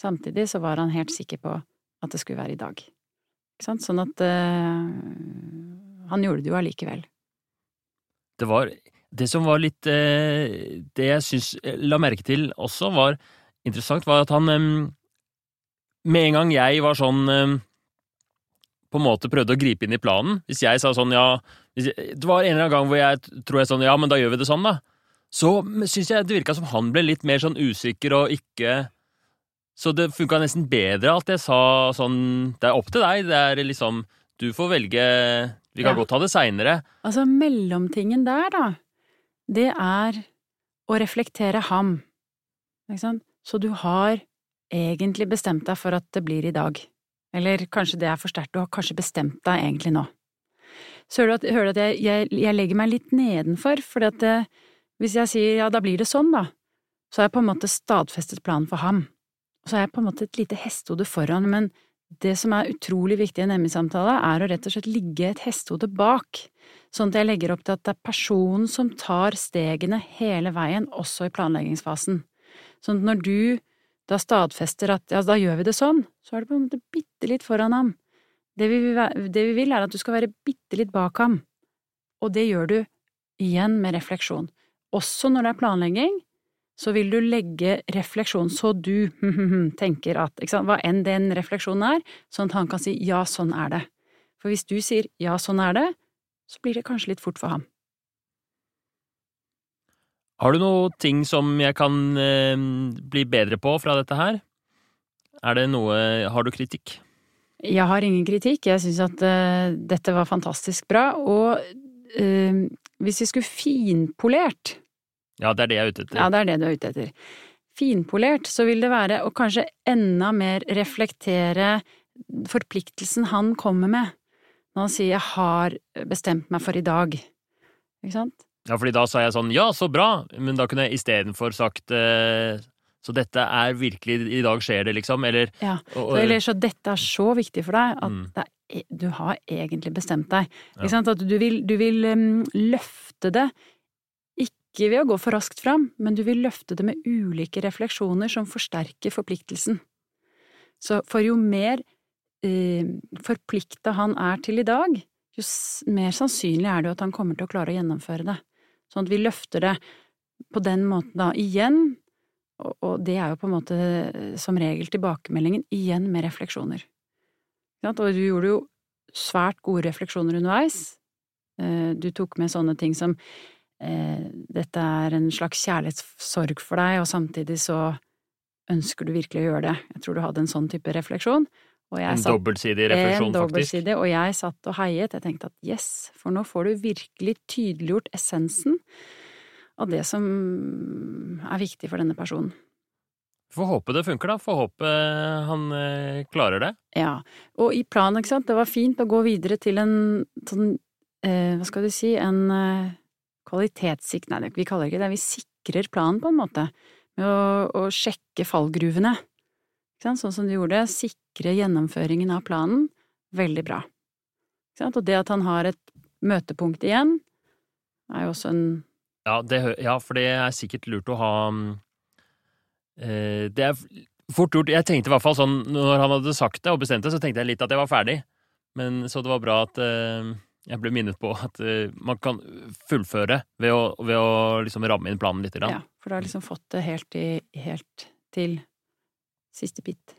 Samtidig så var han helt sikker på at det skulle være i dag. Ikke sant? Sånn at uh, han gjorde det jo allikevel. Det var Det som var litt uh, Det jeg syns la merke til også, var interessant, var at han um, Med en gang jeg var sånn um, På en måte prøvde å gripe inn i planen Hvis jeg sa sånn, ja jeg, Det var en eller annen gang hvor jeg tror jeg sånn, ja, men da gjør vi det sånn, da. Så syns jeg det virka som han ble litt mer sånn usikker og ikke Så det funka nesten bedre at jeg sa sånn Det er opp til deg, det er liksom Du får velge Vi kan Ja. godt ta det seinere. Altså, mellomtingen der, da, det er å reflektere ham. Ikke sant? Så du har egentlig bestemt deg for at det blir i dag. Eller kanskje det er for sterkt, du har kanskje bestemt deg egentlig nå. Så hører du at, hører du at jeg, jeg, jeg legger meg litt nedenfor, at det, hvis jeg sier ja, da blir det sånn, da, så har jeg på en måte stadfestet planen for ham. Så er jeg på en måte et lite hestehode foran, men det som er utrolig viktig i en ME-samtale, er å rett og slett ligge et hestehode bak, sånn at jeg legger opp til at det er personen som tar stegene hele veien, også i planleggingsfasen. Sånn at når du da stadfester at ja, da gjør vi det sånn, så er det på en måte bitte litt foran ham. Det vi, vil det vi vil, er at du skal være bitte litt bak ham, og det gjør du igjen med refleksjon. Også når det er planlegging, så vil du legge refleksjon så du tenker at, hva enn den refleksjonen er, sånn at han kan si ja, sånn er det. For hvis du sier ja, sånn er det, så blir det kanskje litt fort for ham. Har du noe ting som jeg kan eh, bli bedre på fra dette her? Er det noe Har du kritikk? Jeg har ingen kritikk, jeg syns at eh, dette var fantastisk bra, og eh, hvis vi skulle finpolert Ja, det er det jeg er ute etter. Ja, det er det du er ute etter. Finpolert, så vil det være å kanskje enda mer reflektere forpliktelsen han kommer med, når han sier 'jeg har bestemt meg for i dag'. Ikke sant? Ja, fordi da sa jeg sånn ja, så bra, men da kunne jeg istedenfor sagt eh, så dette er virkelig I dag skjer det, liksom, eller Ja. og, og, Eller så dette er så viktig for deg at Mm. er, du har egentlig bestemt deg. Ja. Sant? At du vil, du vil um, løfte det, ikke ved å gå for raskt fram, men du vil løfte det med ulike refleksjoner som forsterker forpliktelsen. Så for jo mer eh, forplikta han er til i dag, jo mer sannsynlig er det jo at han kommer til å klare å gjennomføre det. Sånn at vi løfter det på den måten da igjen, og, og det er jo på en måte eh, som regel tilbakemeldingen, igjen med refleksjoner. Ja. Og du gjorde jo svært gode refleksjoner underveis. Eh, Du tok med sånne ting som dette er en slags kjærlighetssorg for deg, og samtidig så ønsker du virkelig å gjøre det. Jeg tror du hadde en sånn type refleksjon. En satt- dobbeltsidig refleksjon, en faktisk. og jeg satt og heiet. Jeg tenkte at yes, for nå får du virkelig tydeliggjort essensen av det som er viktig for denne personen. Får håpe det funker, da. Får håpe han eh, klarer det. Ja, og i planen, ikke sant, det var fint å gå videre til en sånn, eh, hva skal du si, en eh, kvalitetssikt, nei, vi kaller det ikke det, vi sikrer planen på en måte, med å, å sjekke fallgruvene. Sånn som du gjorde, sikre gjennomføringen av planen, veldig bra. Og det at han har et møtepunkt igjen, er jo også en Ja, det, ja, for det er sikkert lurt å ha eh, Det er fort gjort. Jeg tenkte i hvert fall sånn når han hadde sagt det og bestemt det, så tenkte jeg litt at jeg var ferdig. Men så det var bra at eh, jeg ble minnet på at uh, man kan fullføre ved å, ved å liksom ramme inn planen litt. Ja, for du har liksom fått det helt, i, helt til siste bit.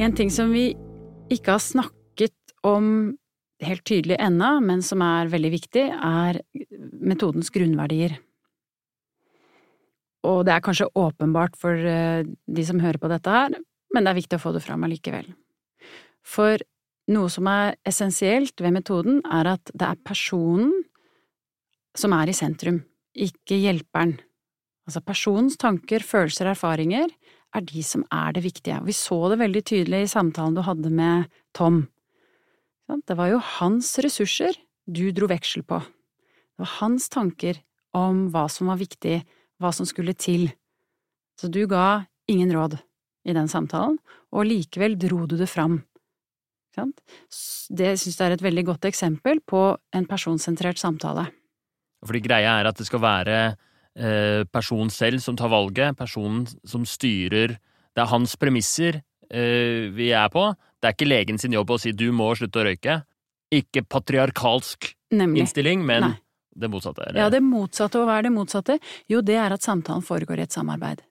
En ting som vi ikke har snakket om helt tydelig ennå, men som er veldig viktig, er metodens grunnverdier. Og det er kanskje åpenbart for eh, de som hører på dette her, men det er viktig å få det fram allikevel. For noe som er essensielt ved metoden, er at det er personen som er i sentrum, ikke hjelperen. Altså personens tanker, følelser, og erfaringer er de som er det viktige. Vi så det veldig tydelig i samtalen du hadde med Tom. Det var jo hans ressurser du dro veksel på. Det var hans tanker om hva som var viktig, hva som skulle til. Så du ga ingen råd i den samtalen, og likevel dro du det fram. Det synes jeg er et veldig godt eksempel på en personsentrert samtale. Fordi greia er at det skal være eh, personen selv som tar valget, personen som styrer Det er hans premisser eh, vi er på. Det er ikke legen sin jobb å si 'du må slutte å røyke'. Ikke patriarkalsk Nemlig. innstilling, men Nei. det motsatte. er- Ja, det motsatte, og hva er det motsatte? Jo, det er at samtalen foregår i et samarbeid.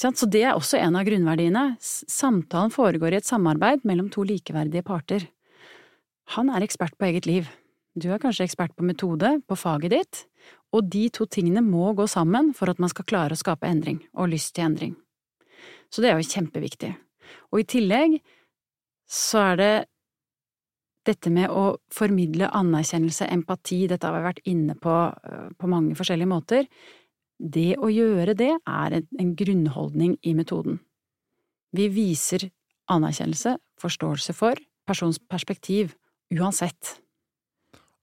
Så det er også en av grunnverdiene. Samtalen foregår i et samarbeid mellom to likeverdige parter. Han er ekspert på eget liv. Du er kanskje ekspert på metode, på faget ditt, og de to tingene må gå sammen for at man skal klare å skape endring, og lyst til endring. Så det er jo kjempeviktig. Og i tillegg så er det dette med å formidle anerkjennelse, empati, dette har vi vært inne på øh, på mange forskjellige måter. Det å gjøre det er en, grunnholdning i metoden. Vi viser anerkjennelse, forståelse for, persons perspektiv, uansett.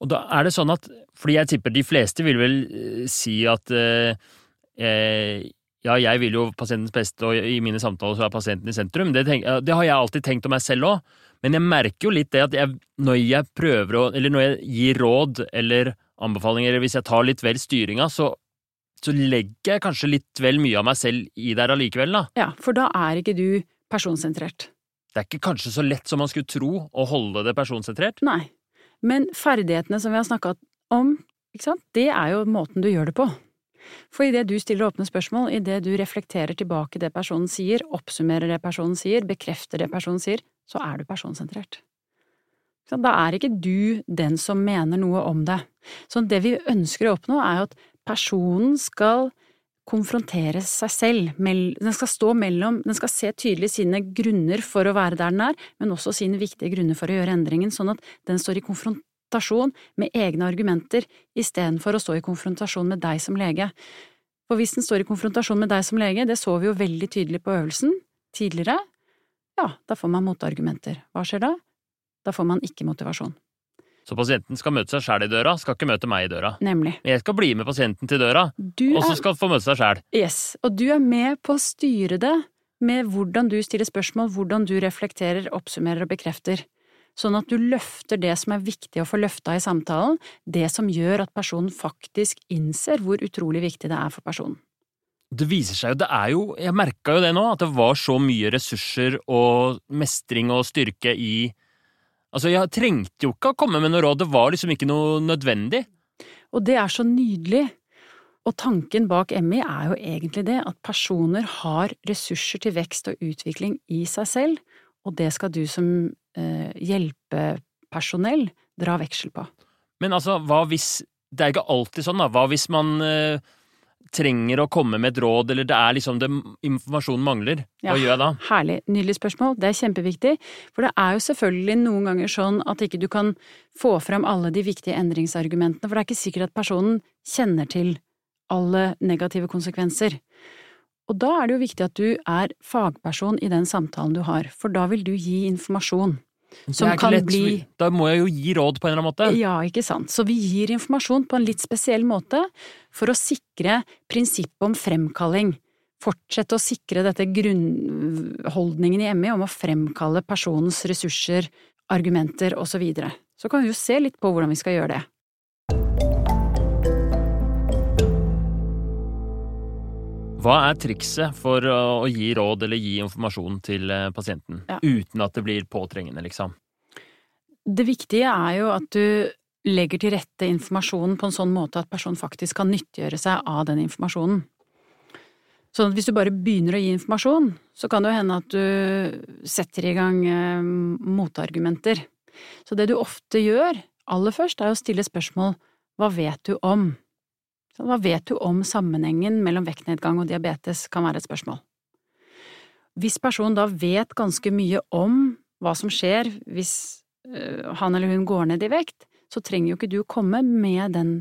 Og da er det sånn at, fordi jeg tipper de fleste vil vel eh, si at eh, eh, ja, jeg vil jo pasientens beste, og i mine samtaler så er pasienten i sentrum. Det, tenk, det har jeg alltid tenkt om meg selv òg, men jeg merker jo litt det at jeg, når jeg prøver å Eller når jeg gir råd eller anbefalinger, eller hvis jeg tar litt vel styringa, så, så legger jeg kanskje litt vel mye av meg selv i der allikevel, da. Ja, for da er ikke du personsentrert. Det er ikke kanskje så lett som man skulle tro å holde det personsentrert? Nei. Men ferdighetene som vi har snakka om, ikke sant, det er jo måten du gjør det på. For idet du stiller åpne spørsmål, idet du reflekterer tilbake det personen sier, oppsummerer det personen sier, bekrefter det personen sier, så er du personsentrert. Da er ikke du den som mener noe om det. Så det vi ønsker å oppnå, er jo at personen skal konfrontere seg selv. Den skal stå mellom, den skal se tydelig sine grunner for å være der den er, men også sine viktige grunner for å gjøre endringen, sånn at den står i konfrontasjon med egne argumenter istedenfor å stå i konfrontasjon med deg som lege. For hvis den står i konfrontasjon med deg som lege, det så vi jo veldig tydelig på øvelsen tidligere, ja, da får man motargumenter. Hva skjer da? Da får man ikke motivasjon. Så pasienten skal møte seg sjæl i døra, skal ikke møte meg i døra. Nemlig. Jeg skal bli med pasienten til døra, Du og så er, skal få møte seg sjæl. yes, og du er med på å styre det med hvordan du stiller spørsmål, hvordan du reflekterer, oppsummerer og bekrefter. Sånn at du løfter det som er viktig å få løfta i samtalen, det som gjør at personen faktisk innser hvor utrolig viktig det er for personen. Det viser seg jo, det er jo Jeg merka jo det nå, at det var så mye ressurser og mestring og styrke i Altså, jeg trengte jo ikke å komme med noe råd, det var liksom ikke noe nødvendig. Og det er så nydelig. Og tanken bak Emmy er jo egentlig det at personer har ressurser til vekst og utvikling i seg selv, og det skal du som eh, hjelpepersonell dra veksel på. Men altså, hva hvis Det er ikke alltid sånn, da. Hva hvis man eh, trenger å komme med et råd, eller det er liksom det informasjonen mangler? Hva Ja. gjør jeg da? Herlig. Nydelig spørsmål. Det er kjempeviktig. For det er jo selvfølgelig noen ganger sånn at ikke du kan få fram alle de viktige endringsargumentene, for det er ikke sikkert at personen kjenner til alle negative konsekvenser. Og da er det jo viktig at du er fagperson i den samtalen du har, for da vil du gi informasjon. Som kan lett, bli Da må jeg jo gi råd på en eller annen måte. Ja, ikke sant. Så vi gir informasjon på en litt spesiell måte for å sikre prinsippet om fremkalling. Fortsette å sikre dette grunnholdningen i ME om å fremkalle personens ressurser, argumenter osv. Så, videre. så kan vi jo se litt på hvordan vi skal gjøre det. Hva er trikset for å gi råd eller gi informasjon til eh, pasienten, Ja. uten at det blir påtrengende, liksom? Det viktige er jo at du legger til rette informasjonen på en sånn måte at personen faktisk kan nyttiggjøre seg av den informasjonen. Sånn at hvis du bare begynner å gi informasjon, så kan det jo hende at du setter i gang eh, motargumenter. Så det du ofte gjør, aller først, er å stille spørsmål hva vet du om? Hva vet du om sammenhengen mellom vektnedgang og diabetes, kan være et spørsmål. Hvis personen da vet ganske mye om hva som skjer hvis øh, han eller hun går ned i vekt, så trenger jo ikke du komme med den,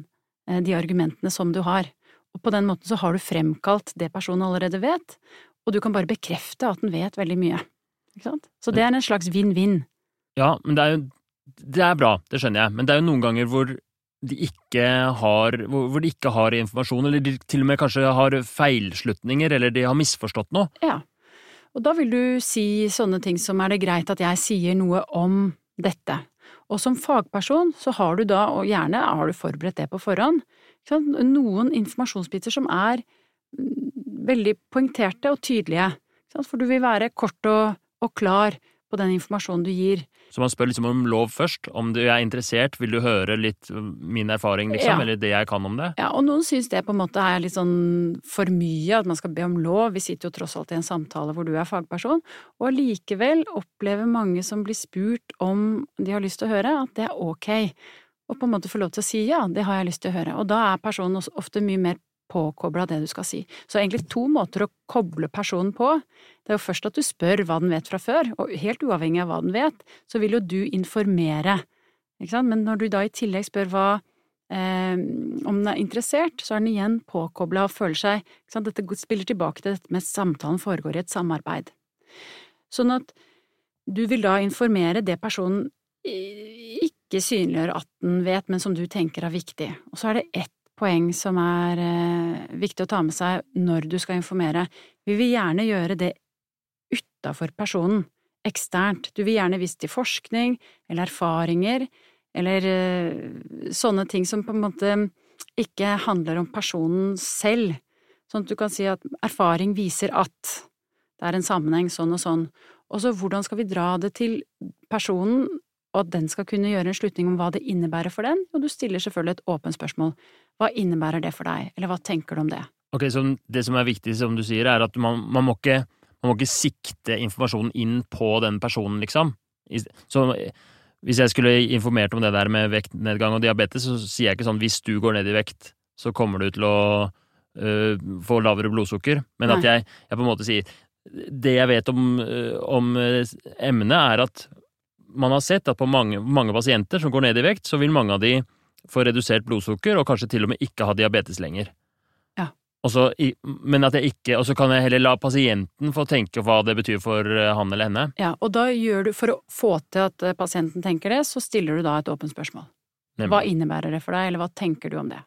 eh, de argumentene som du har. Og på den måten så har du fremkalt det personen allerede vet, og du kan bare bekrefte at den vet veldig mye. Så det er en slags vinn-vinn. Ja, men det er jo Det er bra, det skjønner jeg, men det er jo noen ganger hvor de ikke har hvor, de ikke har informasjon, eller de til og med kanskje har feilslutninger, eller de har misforstått noe. Ja. Og da vil du si sånne ting som er det greit at jeg sier noe om dette. Og som fagperson så har du da, og gjerne har du forberedt det på forhånd, noen informasjonsbiter som er veldig poengterte og tydelige. For du vil være kort og, og klar på den informasjonen du gir. Så man spør liksom om lov først. Om du er interessert, vil du høre litt min erfaring, liksom, Ja. eller det jeg kan om det? Ja, og noen syns det på en måte er litt sånn for mye, at man skal be om lov. Vi sitter jo tross alt i en samtale hvor du er fagperson, og allikevel opplever mange som blir spurt om de har lyst til å høre, at det er ok. Og på en måte få lov til å si ja, det har jeg lyst til å høre. Og da er personen ofte mye mer påkobla det du skal si. Så egentlig to måter å koble personen på. Det er jo først at du spør hva den vet fra før, og helt uavhengig av hva den vet, så vil jo du informere, men når du da i tillegg spør hva eh, om den er interessert, så er den igjen påkobla og føler seg Dette spiller tilbake til dette med samtalen foregår i et samarbeid. Sånn at du vil da informere det personen ikke synliggjør at den vet, men som du tenker er viktig. Og så er det ett poeng som er eh, viktig å ta med seg når du skal informere. Vi vil gjerne gjøre det utafor personen, eksternt. Du vil gjerne vise til forskning eller erfaringer eller eh, sånne ting som på en måte ikke handler om personen selv. Sånn at du kan si at erfaring viser at det er en sammenheng sånn og sånn. Og så hvordan skal vi dra det til personen, og at den skal kunne gjøre en slutning om hva det innebærer for den, og du stiller selvfølgelig et åpent spørsmål. Hva innebærer det for deg, eller hva tenker du om det? Ok, så Det som er viktig, som du sier, er at man, man, må, ikke, man må ikke sikte informasjonen inn på den personen, liksom. Så hvis jeg skulle informert om det der med vektnedgang og diabetes, så sier jeg ikke sånn hvis du går ned i vekt, så kommer du til å øh, få lavere blodsukker, men Nei. at jeg, jeg, på en måte sier Det jeg vet om, øh, om øh, emnet, er at man har sett at på mange, mange, pasienter som går ned i vekt, så vil mange av de få redusert blodsukker, og kanskje til og med ikke ha diabetes lenger. Ja. Også, men at jeg ikke, og så kan jeg heller la pasienten få tenke hva det betyr for eh, han eller henne. Ja, og da gjør du, for å få til at eh, pasienten tenker det, så stiller du da et åpent spørsmål. Nemlig. Hva innebærer det for deg, eller hva tenker du om det?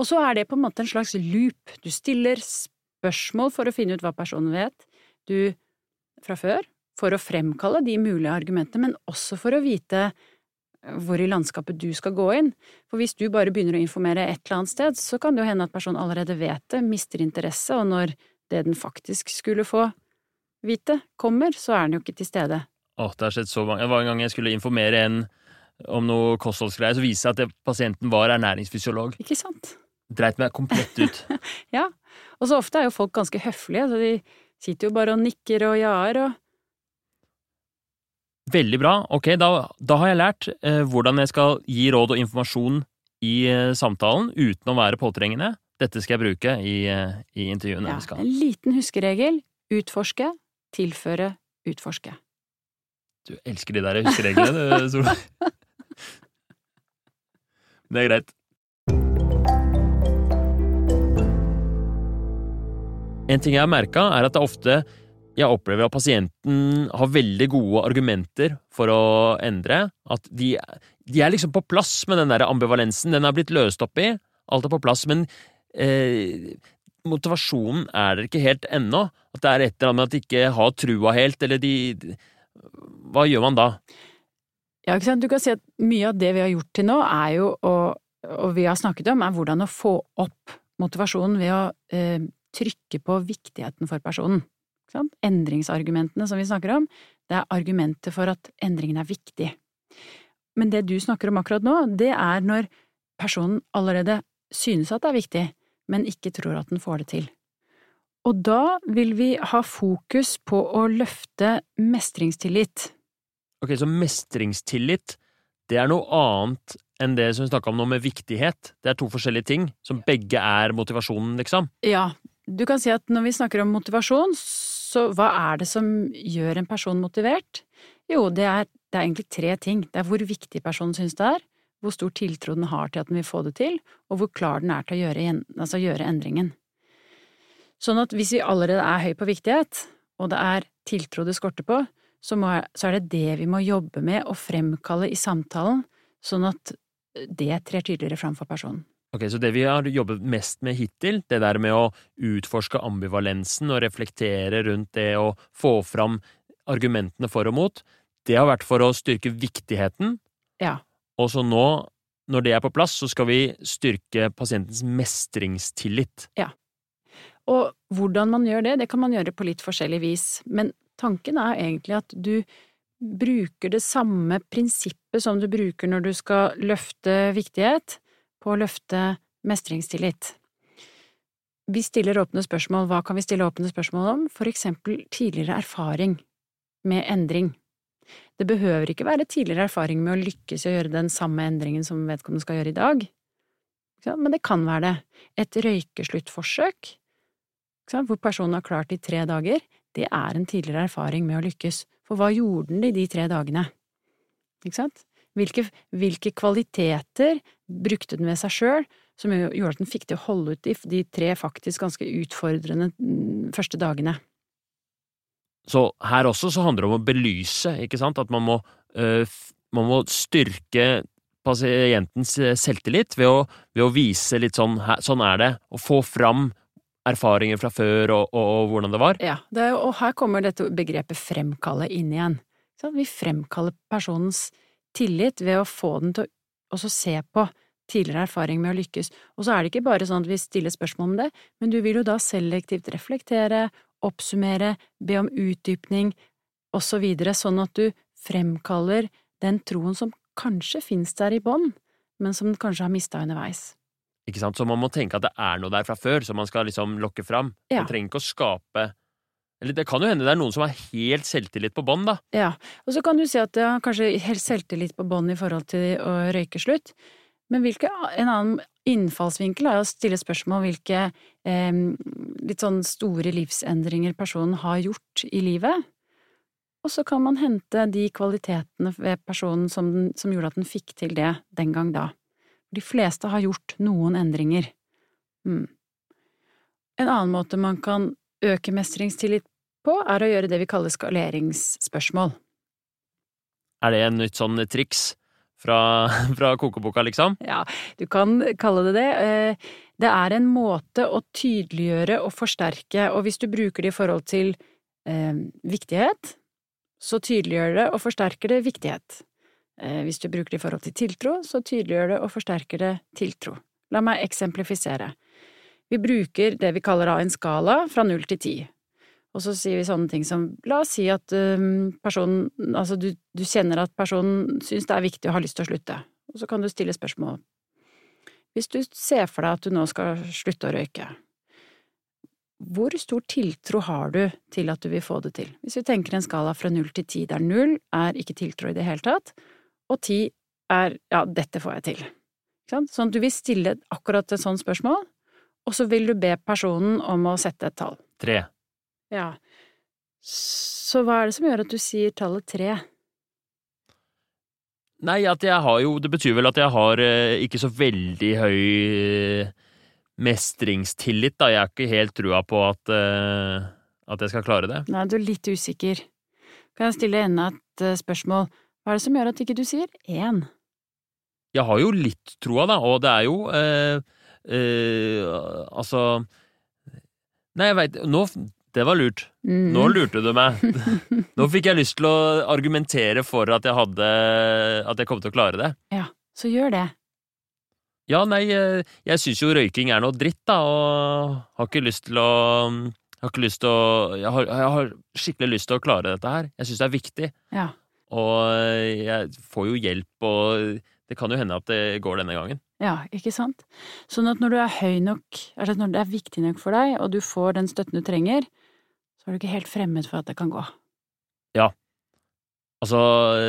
Og så er det på en måte en slags loop. Du stiller spørsmål for å finne ut hva personen vet. Du, fra før, for å fremkalle de mulige argumentene, men også for å vite eh, hvor i landskapet du skal gå inn. For hvis du bare begynner å informere et eller annet sted, så kan det jo hende at personen allerede vet det, mister interesse, og når det den faktisk skulle få vite, kommer, så er den jo ikke til stede. Åh, det har skjedd så mange. Det var en gang jeg skulle informere en om noe kostholdsgreier, så viste det seg at pasienten var ernæringsfysiolog. Ikke sant? Dreit meg komplett ut. ja, og så ofte er jo folk ganske høflige, så de sitter jo bare og nikker og ja-er og Veldig bra. Ok, da, da har jeg lært eh, hvordan jeg skal gi råd og informasjon i eh, samtalen uten å være påtrengende. Dette skal jeg bruke i, eh, i intervjuene. Ja, en liten huskeregel. Utforske, tilføre, utforske. Du elsker de der huskereglene, du, Solveig. Det er greit. En ting jeg har merka, er at det ofte jeg opplever at pasienten har veldig gode argumenter for å endre. At de, de er liksom på plass med den der ambivalensen. Den er blitt løst opp i. Alt er på plass. Men eh, motivasjonen er der ikke helt ennå. At det er et eller annet med at de ikke har trua helt, eller de Hva gjør man da? Ja, ikke sant. Du kan si at mye av det vi har gjort til nå, er jo å Og vi har snakket om, er hvordan å få opp motivasjonen ved å eh, trykke på viktigheten for personen. Endringsargumentene som vi snakker om, det er argumenter for at endringen er viktig. Men det du snakker om akkurat nå, det er når personen allerede synes at det er viktig, men ikke tror at den får det til. Og da vil vi ha fokus på å løfte mestringstillit. Ok, så mestringstillit, det er noe annet enn det som vi snakka om nå med viktighet. Det er to forskjellige ting, som begge er motivasjonen, liksom? Ja, du kan si at når vi snakker om motivasjon, så hva er det som gjør en person motivert? Jo, det er, det er egentlig tre ting. Det er hvor viktig personen synes det er, hvor stor tiltro den har til at den vil få det til, og hvor klar den er til å gjøre, altså gjøre endringen. Sånn at hvis vi allerede er høy på viktighet, og det er tiltro det skorter på, så, må, så er det det vi må jobbe med å fremkalle i samtalen, sånn at det trer tydeligere fram for personen. Ok, Så det vi har jobbet mest med hittil, det der med å utforske ambivalensen og reflektere rundt det og få fram argumentene for og mot, det har vært for å styrke viktigheten. Ja. Og så nå, når det er på plass, så skal vi styrke pasientens mestringstillit. Ja. Og hvordan man gjør det, det kan man gjøre på litt forskjellig vis, men tanken er egentlig at du bruker det samme prinsippet som du bruker når du skal løfte viktighet, på å løfte mestringstillit. Vi stiller åpne spørsmål. Hva kan vi stille åpne spørsmål om? For eksempel tidligere erfaring med endring. Det behøver ikke være tidligere erfaring med å lykkes i å gjøre den samme endringen som vedkommende skal gjøre i dag. Men det kan være det. Et røykesluttforsøk, hvor personen har klart det i tre dager, det er en tidligere erfaring med å lykkes. For hva gjorde den i de tre dagene? Ikke sant? Hvilke, hvilke kvaliteter brukte den ved seg sjøl som gjorde at den fikk til å holde ut i de tre faktisk ganske utfordrende mm, første dagene? Så her også så handler det om å belyse, ikke sant, at man må, øh, man må styrke pasientens eh, selvtillit ved å, ved å vise litt sånn sånn er det, og få fram erfaringer fra før og, og, og hvordan det var. Ja, det, og her kommer dette begrepet fremkalle inn igjen. Vi fremkaller personens tillit ved å få den til å se på tidligere erfaring med å lykkes. Og så er det ikke bare sånn at vi stiller spørsmål om det, men du vil jo da selektivt reflektere, oppsummere, be om utdypning og så videre, sånn at du fremkaller den troen som kanskje finnes der i bånn, men som den kanskje har mista underveis. Ikke sant, Så man må tenke at det er noe der fra før, som man skal liksom lokke fram. Ja. Man trenger ikke å skape Eller det kan jo hende det er noen som har helt selvtillit på bånn, da. Ja, og så kan du si at det har kanskje helt selvtillit på bånn i forhold til å røyke slutt, men hvilke, en annen innfallsvinkel er å stille spørsmål hvilke eh, litt sånn store livsendringer personen har gjort i livet. Og så kan man hente de kvalitetene ved personen som, den, som, gjorde at den fikk til det den gang da. De fleste har gjort noen endringer. Mm. En annen måte man kan øke mestringstillit på, er å gjøre det vi kaller skaleringsspørsmål. Er det en nytt sånn triks fra, fra kokeboka, liksom? Ja, du kan kalle det det. Eh, det er en måte å tydeliggjøre og forsterke, og hvis du bruker det i forhold til eh, viktighet, så tydeliggjør det og forsterker det viktighet. Eh, hvis du bruker det i forhold til tiltro, så tydeliggjør det og forsterker det tiltro. La meg eksemplifisere. Vi bruker det vi kaller en skala fra null til ti. Og så sier vi sånne ting som la oss si at um, personen, altså du, du, kjenner at personen syns det er viktig og har lyst til å slutte, og så kan du stille spørsmål. Hvis du ser for deg at du nå skal slutte å røyke, hvor stor tiltro har du til at du vil få det til? Hvis vi tenker en skala fra null til ti, der null er ikke tiltro i det hele tatt, og ti er ja, dette får jeg til. Sånn at du vil stille akkurat et sånt spørsmål, og så vil du be personen om å sette et tall. Tre. Ja. Så hva er det som gjør at du sier tallet tre? Nei, at jeg har jo Det betyr vel at jeg har eh, ikke så veldig høy eh, mestringstillit, da. Jeg har ikke helt trua på at, eh, at jeg skal klare det. Nei, du er litt usikker. Kan jeg stille enda et uh, spørsmål? Hva er det som gjør at ikke du sier én? Jeg har jo litt troa, da, og det er jo uh, Altså Nei, jeg veit Nå det var lurt. Mm. Nå lurte du meg. Nå fikk jeg lyst til å argumentere for at jeg hadde At jeg kom til å klare det. Ja, så gjør det. Ja, nei, eh, jeg syns jo røyking er noe dritt, da, og har ikke lyst til å har ikke lyst til å jeg har, jeg har skikkelig lyst til å klare dette her. Jeg syns det er viktig. Ja. Og eh, jeg får jo hjelp, og det kan jo hende at det går denne gangen. Ja, ikke sant? Sånn at når du er høy nok, altså når det er viktig nok for deg, og du får den støtten du trenger, så er du ikke helt fremmed for at det kan gå. Ja. Altså,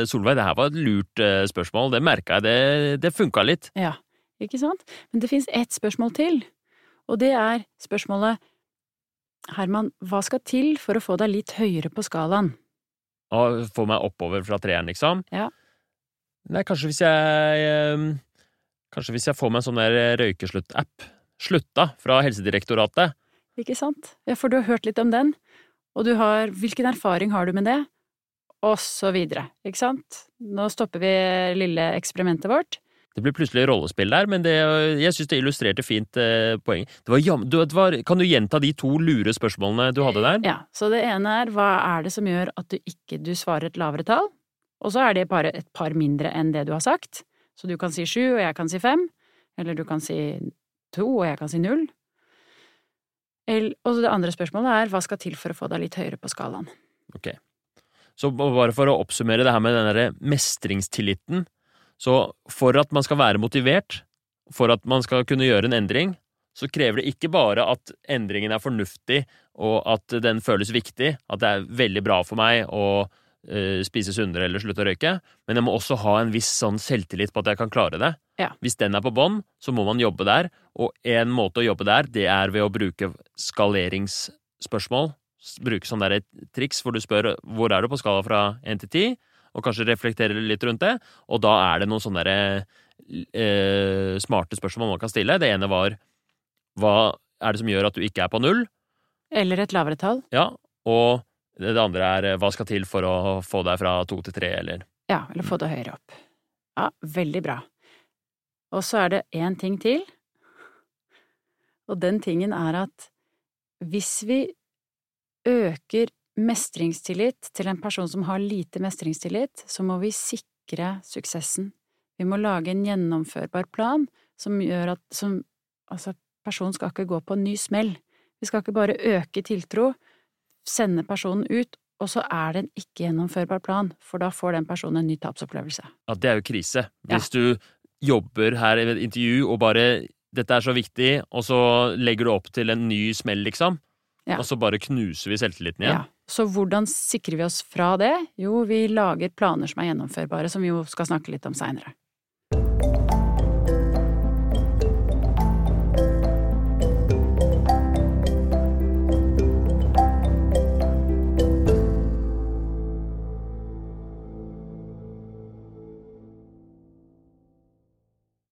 Solveig, det her var et lurt eh, spørsmål. Det merka jeg. Det, det funka litt. Ja ikke sant? Men det fins ett spørsmål til, og det er spørsmålet Herman, hva skal til for å få deg litt høyere på skalaen? Å få meg oppover fra treeren, liksom? Ja. Nei, kanskje hvis jeg ehm, Kanskje hvis jeg får meg en sånn der røykeslutt-app. Slutta, fra Helsedirektoratet. Ikke sant? Ja, for du har hørt litt om den, og du har Hvilken erfaring har du med det? Og så videre, ikke sant? Nå stopper vi lille eksperimentet vårt. Det blir plutselig rollespill der, men det, jeg syns det illustrerte fint eh, poeng. Det var, det var, kan du gjenta de to lure spørsmålene du hadde der? Ja, så det ene er hva er det som gjør at du ikke du svarer et lavere tall? Og så er det bare et par mindre enn det du har sagt. Så du kan si sju, og jeg kan si fem. Eller du kan si to, og jeg kan si null. Og det andre spørsmålet er hva skal til for å få deg litt høyere på skalaen? Ok. Så bare for å oppsummere det her med den derre mestringstilliten så for at man skal være motivert, for at man skal kunne gjøre en endring, så krever det ikke bare at endringen er fornuftig, og at den føles viktig, at det er veldig bra for meg eh, spise sunnere eller slutte å røyke, men jeg må også ha en viss sånn selvtillit på at jeg kan klare det. Ja. Hvis den er på bånn, så må man jobbe der, og en måte å jobbe der, det er ved å bruke skaleringsspørsmål. Bruke sånne der triks hvor du spør hvor er du på skala fra 1 til 10, og kanskje reflektere litt rundt det, og da er det noen sånne der, eh, smarte spørsmål man kan stille. Det ene var hva er det som gjør at du ikke er på null? Eller et lavere tall. Ja, og det andre er eh, hva skal til for å få deg fra to til tre, eller Ja, eller få det høyere opp. Ja, veldig bra. Og så er det én ting til, og den tingen er at hvis vi øker mestringstillit til en person som har lite mestringstillit, så må vi sikre suksessen. Vi må lage en gjennomførbar plan som gjør at som, altså, personen skal ikke gå på en ny smell. Vi skal ikke bare øke tiltro, sende personen ut, og så er det en ikke gjennomførbar plan, for da får den personen en ny tapsopplevelse. Ja, det er jo krise. Hvis du jobber her i et intervju og bare 'dette er så viktig', og så legger du opp til en ny smell, liksom, Ja. og så bare knuser vi selvtilliten igjen. Ja. Så hvordan sikrer vi oss fra det? Jo, vi lager planer som er gjennomførbare, som vi jo skal snakke litt om seinere.